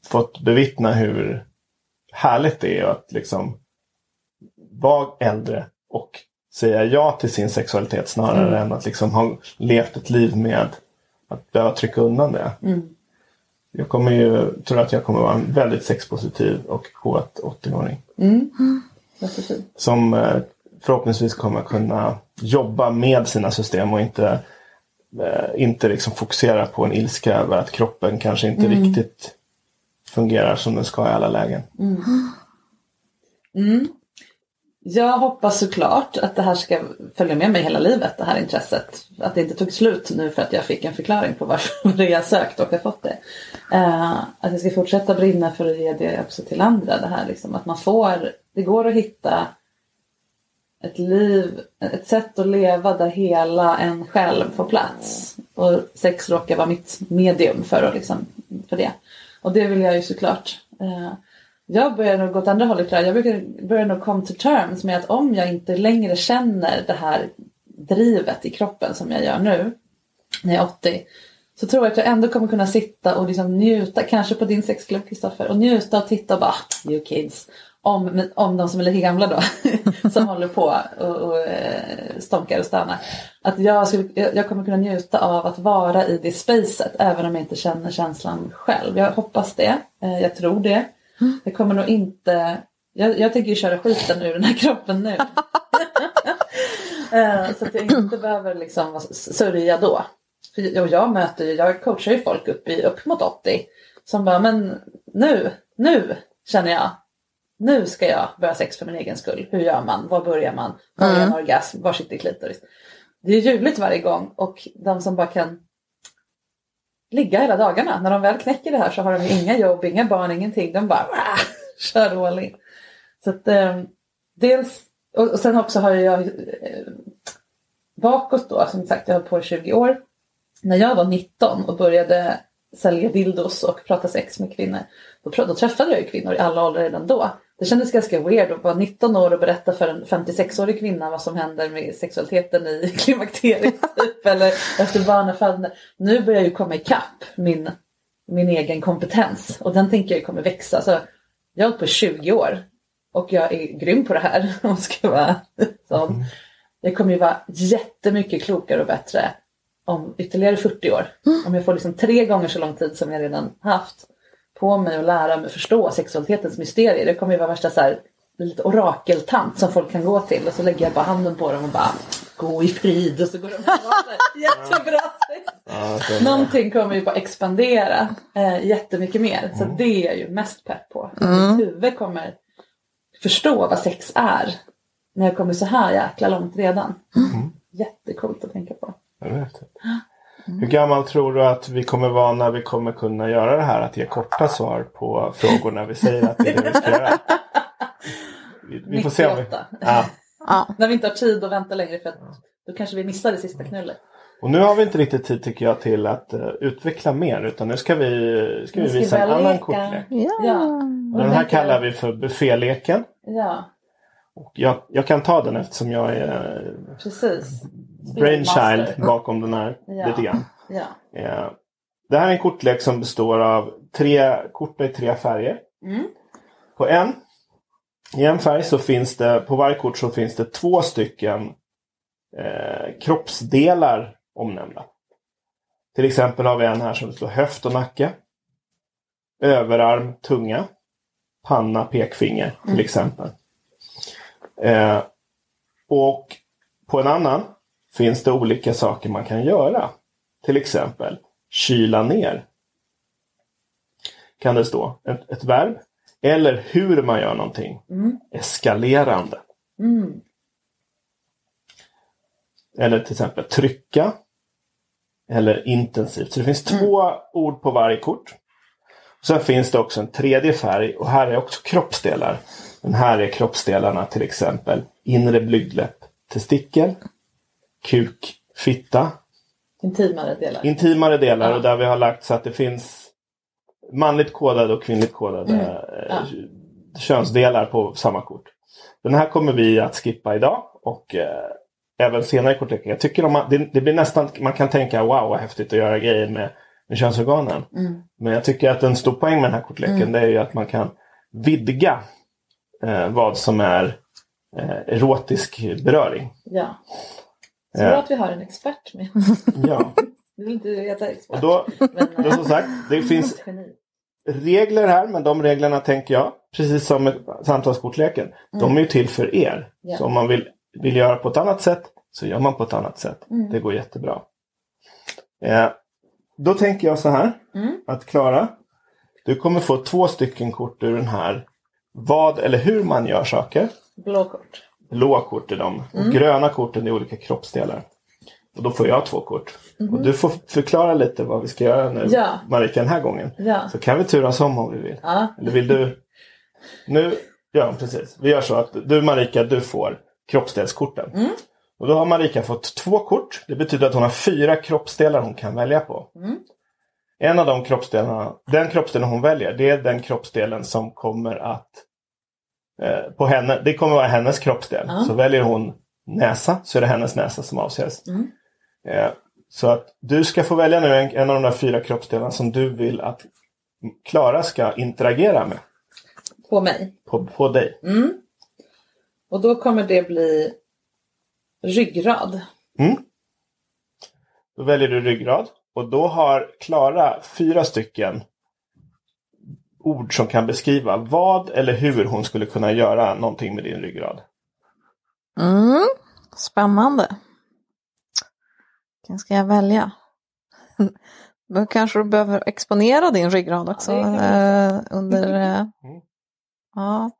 fått bevittna hur härligt det är att liksom vara äldre och säga ja till sin sexualitet snarare än att liksom ha levt ett liv med att behöva trycka undan det. Jag kommer ju, tror att jag kommer vara en väldigt sexpositiv och kåt 80-åring. Låter fint. Som eh, förhoppningsvis kommer kunna jobba med sina system och inte, eh, inte liksom fokusera på en ilska över att kroppen kanske inte riktigt fungerar som den ska i alla lägen. Jag hoppas såklart att det här ska följa med mig hela livet, det här intresset. Att det inte tog slut nu för att jag fick en förklaring på varför jag sökt och har fått det. Eh, att jag ska fortsätta brinna för att ge det också till andra. Det här liksom, att man får, det går att hitta ett liv, ett sätt att leva där hela en själv får plats. Och sex råkar vara mitt medium för, att liksom, för det. Och det vill jag ju såklart. Eh, jag börjar nog gå åt andra hållet. Jag brukar- börjar nog come to terms med att om jag inte längre känner det här drivet i kroppen som jag gör nu när jag är 80 så tror jag att jag ändå kommer kunna sitta och liksom njuta, kanske på din sexklubb Kristoffer, och njuta och titta och bara ah, you kids. Om, om de som är lika gamla då, som håller på och, och eh, stånkar och stönar. Att jag, skulle, jag kommer kunna njuta av att vara i det spacet även om jag inte känner känslan själv. Jag hoppas det, eh, jag tror det. Jag kommer nog inte, jag, jag tänker ju köra skiten ur den här kroppen nu. Eh, så att jag inte behöver liksom sörja då. För jag, möter jag coachar ju folk upp, i, upp mot 80 som bara, men nu, nu känner jag, nu ska jag börja sex för min egen skull. Hur gör man? Var börjar man? Var är en orgasm? Var sitter klitoris? Det är ljuvligt varje gång och de som bara kan ligga hela dagarna. När de väl knäcker det här så har de inga jobb, inga barn, ingenting. De bara "Wah!" kör all in. Så att eh, dels, och, och sen också har jag eh, bakåt då, som sagt jag har hållit på i 20 år. När jag var 19 och började sälja dildos och prata sex med kvinnor. Då, då träffade jag ju kvinnor i alla åldrar redan då. Det kändes ganska weird att vara 19 år och berätta för en 56-årig kvinna vad som händer med sexualiteten i klimakteriet typ, eller efter barnafödande. Nu börjar jag ju komma ikapp min, min egen kompetens och den tänker jag kommer växa. Så jag har hållit på i 20 år och jag är grym på det här. Om jag ska vara sån. Jag kommer ju vara jättemycket klokare och bättre om ytterligare 40 år. Om jag får liksom tre gånger så lång tid som jag redan haft på mig att lära mig förstå sexualitetens mysterier. Det kommer ju vara värsta så här, lite orakeltant som folk kan gå till och så lägger jag bara handen på dem och bara gå i frid och så går de och jättebra sex. Någonting kommer ju bara expandera eh, jättemycket mer. Så det är jag ju mest pepp på. Mitt huvud kommer förstå vad sex är. När jag kommer så här jäkla långt redan. Jättecoolt att tänka på. Jag vet. Hur gammal tror du att vi kommer vara när vi kommer kunna göra det här? Att ge korta svar på frågor när vi säger att det är det vi ska göra? Vi, vi får se om vi... 98. Ja. Ja. När vi inte har tid att vänta längre för att då kanske vi missar det sista knullet. Och nu har vi inte riktigt tid tycker jag till att eh, utveckla mer utan nu ska vi, ska vi Nu ska visa vi en annan kortlek. Ja. Ja. Och Den här kallar vi för bufféleken. Ja, Och jag, jag kan ta den eftersom jag är precis. Brainchild bakom den här Ja. lite grann. Ja. Eh, Det här är en kortlek som består av tre kort i tre färger. Mm. På en, i en färg så finns det, på varje kort så finns det två stycken eh, kroppsdelar omnämnda. Till exempel har vi en här som står höft och nacke. Överarm, tunga. Panna, pekfinger till exempel. Eh, och på en annan finns det olika saker man kan göra. Till exempel kyla ner. Kan det stå. Ett, ett verb. Eller hur man gör någonting. Eskalerande. Mm. Eller till exempel trycka. Eller intensivt. Så det finns två ord på varje kort. Sen finns det också en tredje färg och här är också kroppsdelar. Men här är kroppsdelarna till exempel inre blygdläpp, testikel, kuk, fitta, Intimare delar. intimare delar och där vi har lagt så att det finns manligt kodade och kvinnligt kodade eh, könsdelar på samma kort. Den här kommer vi att skippa idag och eh, även senare i kortleken. Jag tycker om, det, det blir nästan, man kan tänka wow vad häftigt att göra grejer med, med könsorganen. Men jag tycker att en stor poäng med den här kortleken det är ju att man kan vidga eh, vad som är eh, erotisk beröring. Ja. Så bra att vi har en expert med. Ja. Du vill inte heta expert. Och då, Men, då som sagt, det finns ett geni. regler här, men de reglerna tänker jag, precis som med samtalskortleken, de är ju till för er. Ja. Så om man vill, vill göra på ett annat sätt så gör man på ett annat sätt. Mm. Det går jättebra. Eh, då tänker jag så här, Mm. att Klara, du kommer få två stycken kort ur den här vad eller hur man gör saker. Blå kort. Blå kort är de. Och Mm. gröna korten är olika kroppsdelar. Och då får jag två kort. Och du får förklara lite vad vi ska göra nu. Ja. Marika, den här gången. Ja. Så kan vi turas om om vi vill. Ja. Eller vill du? Nu, ja precis. Vi gör så att du Marika, du får kroppsdelskorten. Mm. Och då har Marika fått två kort. Det betyder att hon har fyra kroppsdelar hon kan välja på. Mm. En av de kroppsdelarna, den kroppsdelen hon väljer, det är den kroppsdelen som kommer att eh, på henne, det kommer vara hennes kroppsdel. Ja. Så väljer hon näsa så är det hennes näsa som avses. Mm. Eh, så att du ska få välja nu en, en av de där fyra kroppsdelarna som du vill att Klara ska interagera med På mig. på, på dig. Mm. Och då kommer det bli ryggrad. Då väljer du ryggrad och då har Klara fyra stycken ord som kan beskriva vad eller hur hon skulle kunna göra någonting med din ryggrad. Mm. Spännande. Vilken ska jag välja? Då kanske du behöver exponera din ryggrad också. Ja, eh, under, eh, ja.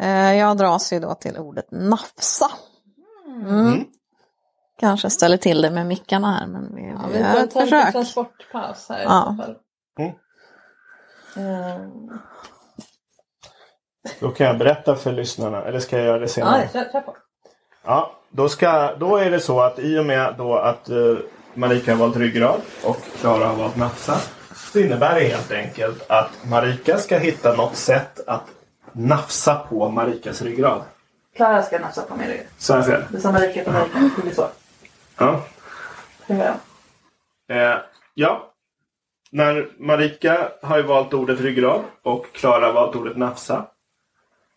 Eh, jag dras ju då till ordet nafsa. Mm. Mm. kanske ställer till det med mickarna här. Men vi, Ja, vi vi får ta en försök. transportpaus här i Ja. så fall. Mm. Eh, Då kan jag berätta för lyssnarna, eller ska jag göra det senare? Ja, kör, på. Ja, då, ska, då är det så att i och med då att uh, Marika har valt ryggrad och Klara har valt nafsa. Så innebär det helt enkelt att Marika ska hitta något sätt att nafsa på Marikas ryggrad. Klara ska nafsa på min rygg. Så här ser det. Det är som Marika på Marika. Det blir så. Ja. Det gör jag. Eh, ja. När Marika har ju valt ordet ryggrad och Klara har valt ordet nafsa.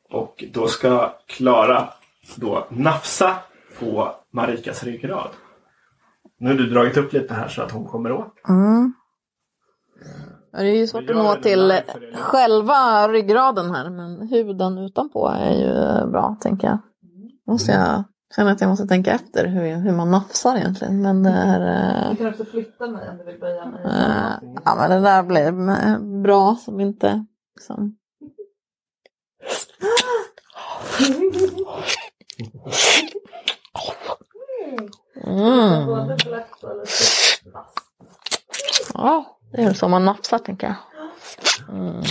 Och då ska Klara då nafsa på Marikas ryggrad. Nu har du dragit upp lite här så att hon kommer åt. Mm. Ja, Det är ju svårt att nå till själva ryggraden här men huden utanpå är ju bra tänker jag. Måste jag känner att jag måste tänka efter hur, hur man nafsar egentligen. Men det är... eh, Du kan också flytta mig om du vill böja mig. eh, ja men det där eh, bra som inte liksom... Mm. Vasst. Ja, det är så man nafsar tänker jag. Mm.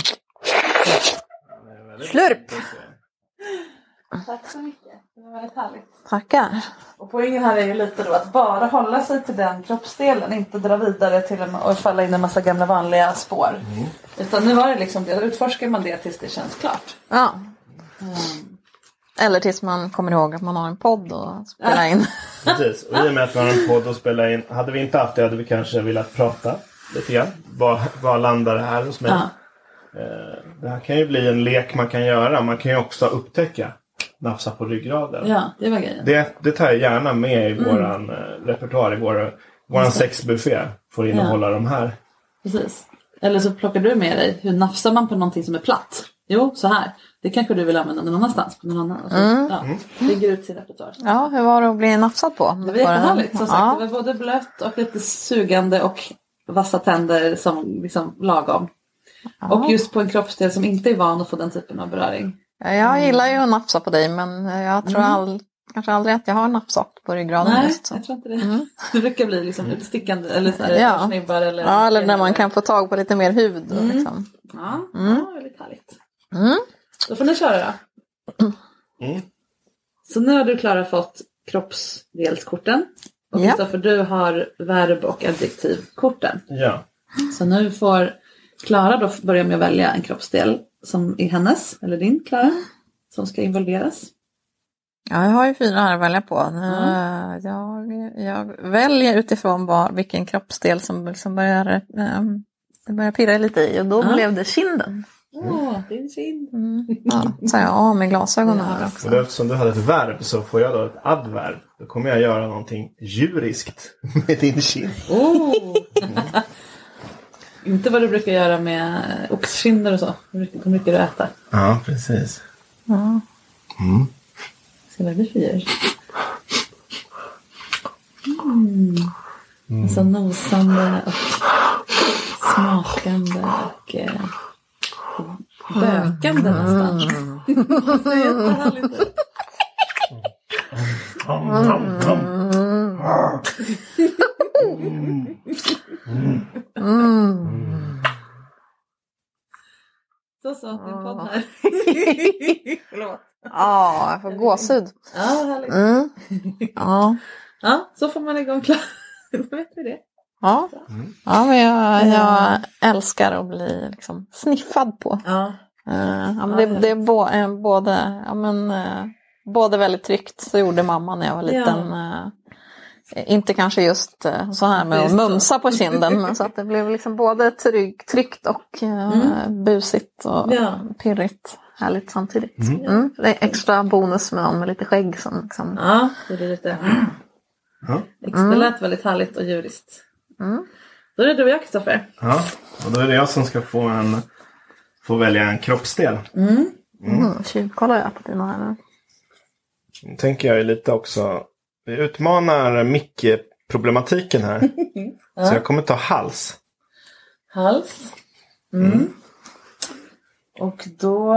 Slurp! Tack så mycket. Det var väldigt härligt. Tackar. Och poängen här är ju lite då att bara hålla sig till den kroppsdelen. Inte dra vidare till en, och falla in i en massa gamla vanliga spår. Utan nu var det liksom, då utforskar man det tills det känns klart. Ja. Eller tills man kommer ihåg att man har en podd och spelar in. Precis, och i och med att vi har en podd att spela in. Hade vi inte haft det hade vi kanske velat prata lite grann. Vad, vad landar det här hos mig? Ja. Eh, Det här kan ju bli en lek man kan göra. Man kan ju också upptäcka nafsa på ryggraden. Ja, det var grejen. Det, det tar jag gärna med i Mm. våran eh, repertoar. I vår, våran sexbuffé får innehålla de här. Precis. Eller så plockar du med dig, hur nafsar man på någonting som är platt? Jo, så här. Det kanske du vill använda någon annanstans. På någon annan. Så, ja, Lägger ut sin repertoar. Ja, hur var det att bli nafsad på? Det var jättehärligt. Som sagt, ja. det var både blött och lite sugande och vassa tänder som liksom lagom. Och just på en kroppsdel som inte är van att få den typen av beröring. Ja, Jag gillar ju att nafsa på dig men jag tror all, kanske aldrig att jag har nafsat på ryggraden Nej, just så. jag tror inte det. Det brukar bli liksom utstickande eller så här, Ja. snibbar eller... Ja, eller när man kan få tag på lite mer hud. och Liksom. Ja, ja väldigt härligt. Mm. Då får ni köra då. Mm. Så nu har du Klara fått kroppsdelskorten. Och Ja. Kristoffer du har verb och adjektivkorten. Ja. Så nu får Klara då börja med att välja en kroppsdel som är hennes, eller din Klara, som ska involveras. Ja, jag har ju fyra här att välja på. Eh, Jag, jag väljer utifrån var, vilken kroppsdel som liksom börjar, um, det börjar pirra lite i och då Ja. blev det kinden. Åh, din kind. Mm. Ja, så jag av med glasögonen här också. Och då, eftersom du hade ett verb så får jag då ett adverb. Då kommer jag göra någonting djuriskt med din kind. Oh. Inte vad du brukar göra med oxkinder och så. Hur mycket, hur mycket du äter. Ja, precis. Ja. Se vad det blir för djur. Mm. Alltså nosande och smakande och eh, bökande nästan. det ser jättehärligt ut. Så så, din podd här. Förlåt. Ja, jag får gåshud. Ja, härligt. Mm. Ja. Ja, så får man igång klar. Då vet vi det. Ja. ja, men jag, jag älskar att bli liksom sniffad på. Ja. Eh, ja, men det, det är bo, eh, både, ja, men, eh, både väldigt tryggt, så gjorde mamma när jag var liten. eh, inte kanske just eh, så här med att mumsa på kinden, men så att det blev liksom både trygg, tryggt och eh, busigt och Ja. pirrigt. Härligt samtidigt. Mm. Det är extra bonus med någon med lite skägg som liksom, Ja, det blir lite... Ja. Det lät väldigt härligt och djuriskt. Mm. Då är det du och jag Kristoffer. Ja, och då är det jag som ska få, en, få välja en kroppsdel. mm, tjuvkollar jag på dina här nu. Tänker jag ju lite också. Vi utmanar mickproblematiken här. Så jag kommer ta hals. Hals. Mm. Och då,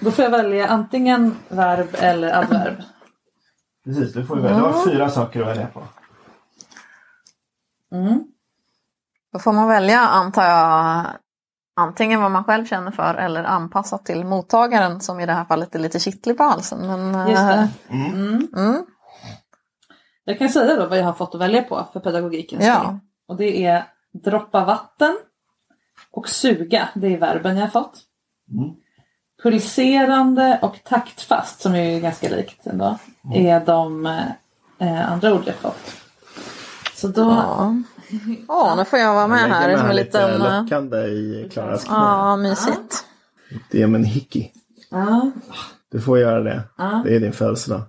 då får jag välja antingen verb eller adverb. Precis, du får välja. Du har fyra saker att välja på. Då får man välja, antar jag, antingen vad man själv känner för eller anpassat till mottagaren som i det här fallet är lite kittlig på halsen. Men, Just det. eh, Mm. Mm. Jag kan säga då vad jag har fått att välja på för pedagogikens Ja. Och det är droppa vatten och suga. Det är verben jag har fått. Mm. Pulserande och taktfast, som är ganska likt ändå, är de eh, andra ord jag fått. Så då... Ja. Åh, nu får jag vara med Jag här som en lite liten... eh, lockande i Klaras knä. Ja, mysigt. Det är som en hickey. Ja, Du får göra det. Ja. Det är din födelsedag.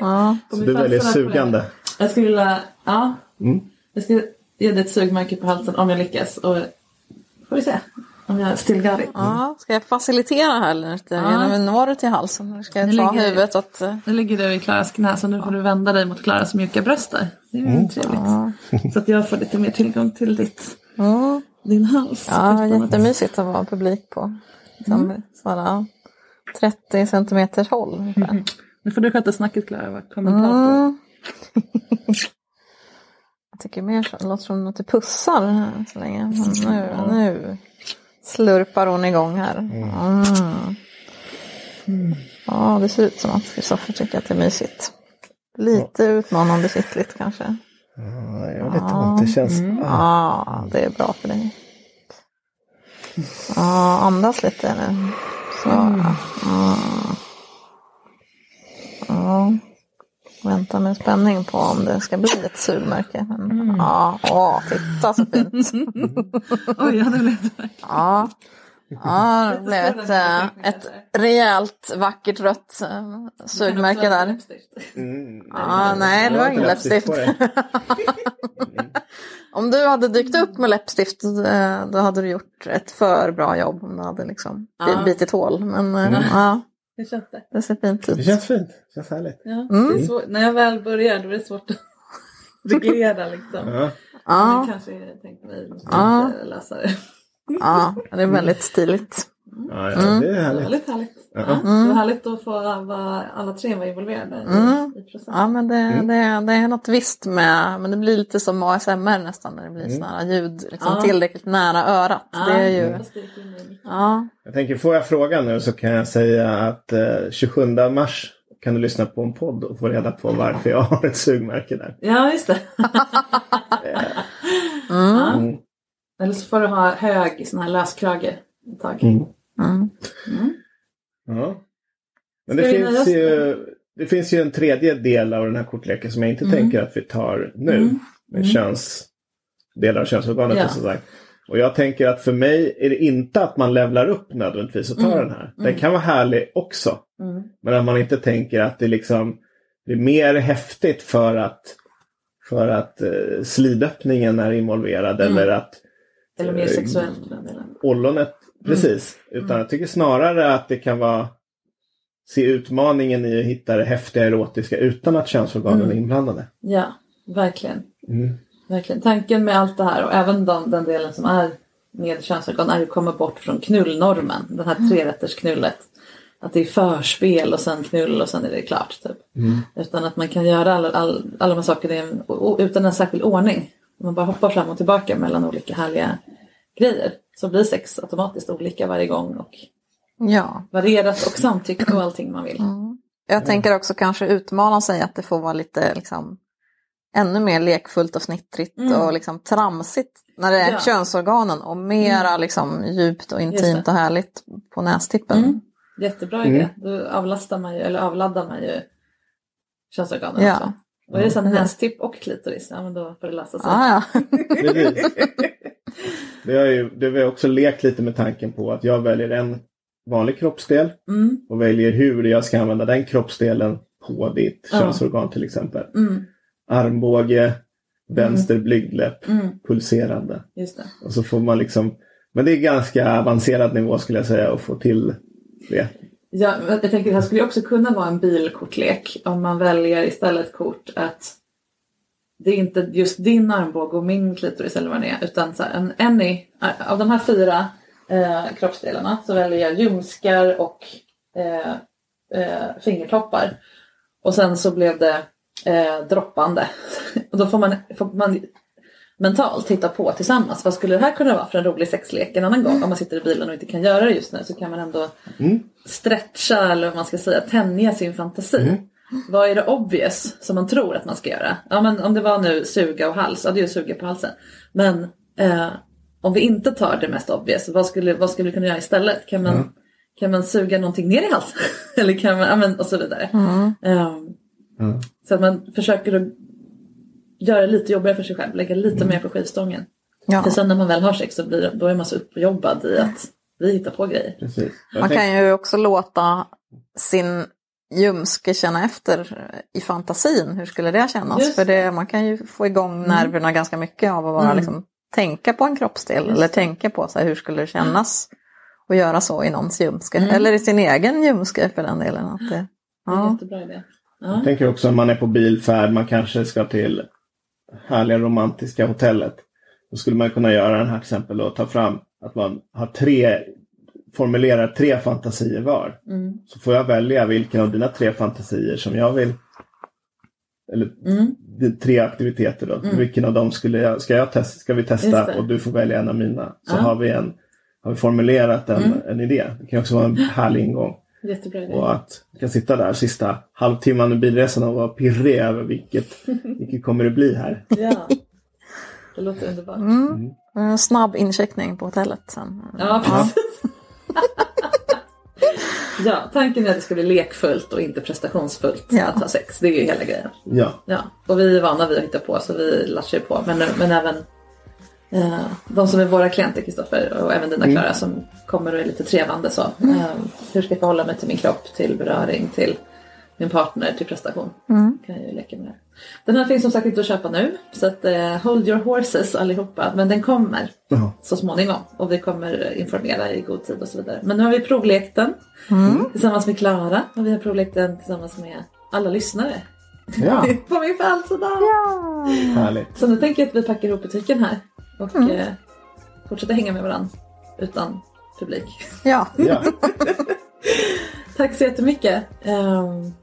Ja. Så du väljer sugande. jag skulle vilja... Ja. Mm. Jag ska ge dig ett sugmärke på halsen om jag lyckas. Och får vi se om jag still got it. Ja, ska jag facilitera här lite? Ja. Genom når du till halsen? Eller ska jag Nu ta ligger- huvudet åt... eh, Nu ligger du i Klaras knä så nu får du vända dig mot Klaras mjuka bröst där. Det är ju trevligt. Så att jag får lite mer tillgång till ditt, Mm. din hals. Ja, jättemysigt att vara publik på. Som sådana 30 centimeters håll ungefär. Nu får du sköta snacket Klara, var kommentator. Mm. Jag tycker mer så, det låter som att du pussar här så länge. Men nu, nu slurpar hon igång här. Mm. Ja, det ser ut som att Kristoffer tycker att det är mysigt. Lite utmanande kittligt kanske. Ja, jag har lite ont. Det känns... Mm. Ah. Ja, det är bra för dig. Ja, andas lite nu. Så. Ja. Ja. Vänta med spänning på om det ska bli ett sugmärke. Men, Ja, åh, titta så fint. Oj, ja, det blev Ja, ja det blev ett, eh, ett rejält vackert rött eh, sugmärke där. Mm. Ja, nej, det var ingen läppstift. dig. Om du hade dykt upp med läppstift eh, då hade du gjort ett för bra jobb om du hade liksom Ja. bitit hål. Men eh, ja, Hur känns det? det ser fint Det ut. känns fint. Det känns härligt. Ja, Mm. det är svårt. När jag väl börjar då är det svårt att reglera liksom. Ja. Ja, Men kanske jag tänkte mig Ja. ja. läsa det. ja, det är väldigt stiligt. Ja, ja, det är var härligt. väldigt härligt. Ja. Ja, Det var härligt att få vara, alla tre vara involverade Mm. i, i processen. Ja, men det, det, det är något visst med, men det blir lite som ASMR nästan när det blir sådana här ljud liksom, Ja. tillräckligt nära örat. Ja, Det är ju, ja, Jag tänker, får jag frågan nu så kan jag säga att eh, 27 mars kan du lyssna på en podd och få reda på varför jag har ett sugmärke där. Ja, just det. Mm. Eller så får du ha hög sån här löskrage ett tag. Mm. mm. Ja. Men det finns, ju, det finns ju en tredje del av den här kortleken som jag inte Mm. tänker att vi tar nu. Mm. Med köns, delar av könsorganet Ja. och sådär. Och jag tänker att för mig är det inte att man levlar upp nödvändigtvis och tar Mm. den här. Den kan vara härlig också. Mm. Men att man inte tänker att det liksom blir mer häftigt för att, för att eh, slidöppningen är involverad Mm. eller att Eller mer Eh, sexuellt ollonet, precis. Utan jag tycker snarare att det kan vara se utmaningen i att hitta det häftiga erotiska utan att könsorganen Mm. är inblandade. Ja, verkligen. Mm. verkligen. Tanken med allt det här och även de, den delen som är med könsorgan är att komma bort från knullnormen. Den här trerättersknullet. Att det är förspel och sen knull och sen är det klart. Typ. Utan att man kan göra alla, all, alla de här sakerna utan en särskild ordning. Man bara hoppar fram och tillbaka mellan olika härliga grejer. Så blir sex automatiskt olika varje gång och ja. varierat och samtycke och allting man vill. Jag tänker också kanske utmana sig att det får vara lite liksom, ännu mer lekfullt och fnittrigt Mm. och liksom tramsigt när det är Ja. könsorganen och mera liksom, djupt och intimt och härligt på nästippen. Mm. Jättebra idé. Då avlastar man ju, eller avladdar man ju könsorganen Ja. också. Och är det sen Mm. nästipp och klitoris, ja men då får det lösa sig. Ah, ja. Det har ju det har vi också lekt lite med tanken på att jag väljer en vanlig kroppsdel Mm, och väljer hur jag ska använda den kroppsdelen på ditt Ja. könsorgan till exempel. mm, Armbåge, vänster blygdläpp, mm, pulserande. just det. Och så får man liksom, men det är ganska avancerad nivå skulle jag säga att få till det. Ja, jag tänker det här skulle också kunna vara en bilkortlek om man väljer istället kort att det är inte just din armbåge och min klitoris eller vad det är utan så här, en, en i, av de här fyra eh, kroppsdelarna så väljer jag ljumskar och eh, eh, fingertoppar. Och sen så blev det eh, droppande. och då får man, får man mentalt titta på tillsammans. Vad skulle det här kunna vara för en rolig sexlek en annan gång? Om man sitter i bilen och inte kan göra det just nu så kan man ändå stretcha eller vad man ska säga, tänja sin fantasi. Vad är det obvious som man tror att man ska göra? Ja men om det var nu suga och hals, ja det är ju suga på halsen. Men eh, om vi inte tar det mest obvious, vad skulle, vad skulle vi kunna göra istället? Kan man, kan man suga någonting ner i halsen? eller kan man, ja men och så vidare. Ehm, Så att man försöker att göra det lite jobbigare för sig själv, lägga lite mer på skivstången. Ja. För sen när man väl har sex så blir då är man så uppjobbad i att vi hittar på grejer. Precis. Man kan ju också låta sin ljumske känna efter i fantasin. Hur skulle det kännas? Just För det, man kan ju få igång nerverna ganska mycket av att bara liksom, tänka på en kroppsdel. Eller tänka på så här, hur skulle det kännas att göra så i någons ljumske. Eller i sin egen ljumske för den delen. Att det, Det är en ja. jättebra idé. Ja. Jag tänker också om man är på bilfärd, man kanske ska till härliga romantiska hotellet. Då skulle man kunna göra den här till exempel och ta fram att man har tre, formulerar tre fantasier var. Mm. Så får jag välja vilken av dina tre fantasier som jag vill eller Mm. tre aktiviteter då. Vilken av dem skulle jag, ska, jag testa, ska vi testa och du får välja en av mina. Så Ja. har vi en har vi formulerat en, Mm. en idé. Det kan också vara en härlig ingång. Jättebra idé. Och att jag kan sitta där sista halvtimman i bilresan och vara pirrig över vilket, vilket kommer det bli här. Ja. Det låter underbart. Mm. En snabb incheckning på hotellet sen. Ja, precis. ja, tanken är att det ska bli lekfullt och inte prestationsfullt Ja. att ha sex. Det är ju hela grejen. Ja, Ja, och vi är vana vid att hitta på så vi latchar på. Men, men även eh, de som är våra klienter, Kristoffer, och även dina Klara som kommer och är lite trevande så. Eh, hur ska jag förhålla mig till min kropp, till beröring, till min partner, till prestation. Kan jag ju leka med. Den här finns som sagt inte att köpa nu. Så att eh, hold your horses allihopa. Men den kommer Ja. så småningom. Och vi kommer informera i god tid och så vidare. Men nu har vi provlekt den tillsammans med Klara. Och vi har provlekt den tillsammans med alla lyssnare. ja På min födelsedag! härligt. Så nu tänker jag att vi packar ihop butiken här och Mm. eh, fortsätter hänga med varandra utan publik. Ja, Ja. Tack så jättemycket. Um,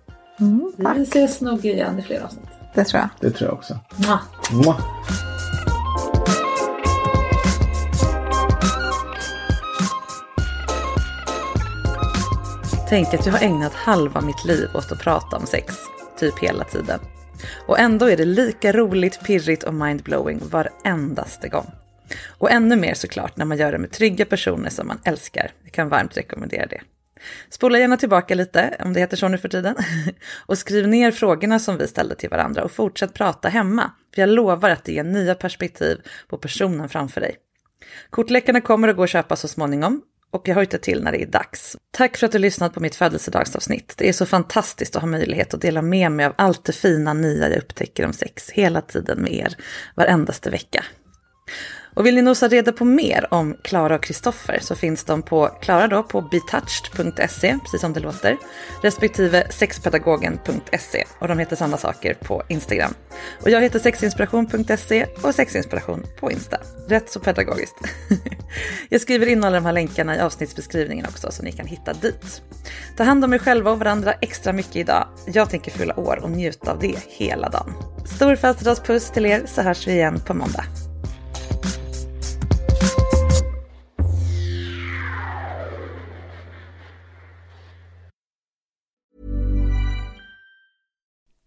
mm, vi tack. ses nog igen i fler avsnitt. Det tror jag. Det tror jag också. Mwah. Mwah. Tänk att jag har ägnat halva mitt liv åt att prata om sex, typ hela tiden. Och ändå är det lika roligt, pirrigt och mindblowing varendaste gång. Och ännu mer såklart när man gör det med trygga personer som man älskar. Jag kan varmt rekommendera det. Spola gärna tillbaka lite, om det heter så nu för tiden. Och skriv ner frågorna som vi ställde till varandra och fortsätt prata hemma. För jag lovar att det ger nya perspektiv på personen framför dig. Kortlekarna kommer att gå att köpa så småningom och jag hojtar till när det är dags. Tack för att du lyssnat på mitt födelsedagsavsnitt. Det är så fantastiskt att ha möjlighet att dela med mig av allt det fina nya jag upptäcker om sex hela tiden med er, varendaste vecka. Och vill ni nosa reda på mer om Klara och Kristoffer så finns de på Klara då på betouched.se, precis som det låter, respektive sexpedagogen.se och de heter samma saker på Instagram. Och jag heter sexinspiration.se och sexinspiration på Insta. Rätt så pedagogiskt. jag skriver in alla de här länkarna i avsnittsbeskrivningen också så ni kan hitta dit. Ta hand om er själva och varandra extra mycket idag. Jag tänker fylla år och njuta av det hela dagen. Stor födelsedagspuss till er så hörs vi igen på måndag.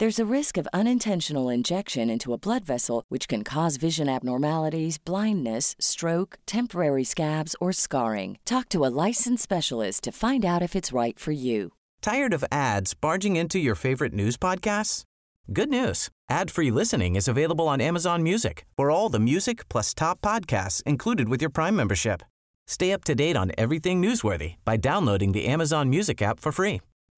There's a risk of unintentional injection into a blood vessel, which can cause vision abnormalities, blindness, stroke, temporary scabs, or scarring. Talk to a licensed specialist to find out if it's right for you. Tired of ads barging into your favorite news podcasts? Good news. Ad-free listening is available on Amazon Music for all the music plus top podcasts included with your Prime membership. Stay up to date on everything newsworthy by downloading the Amazon Music app for free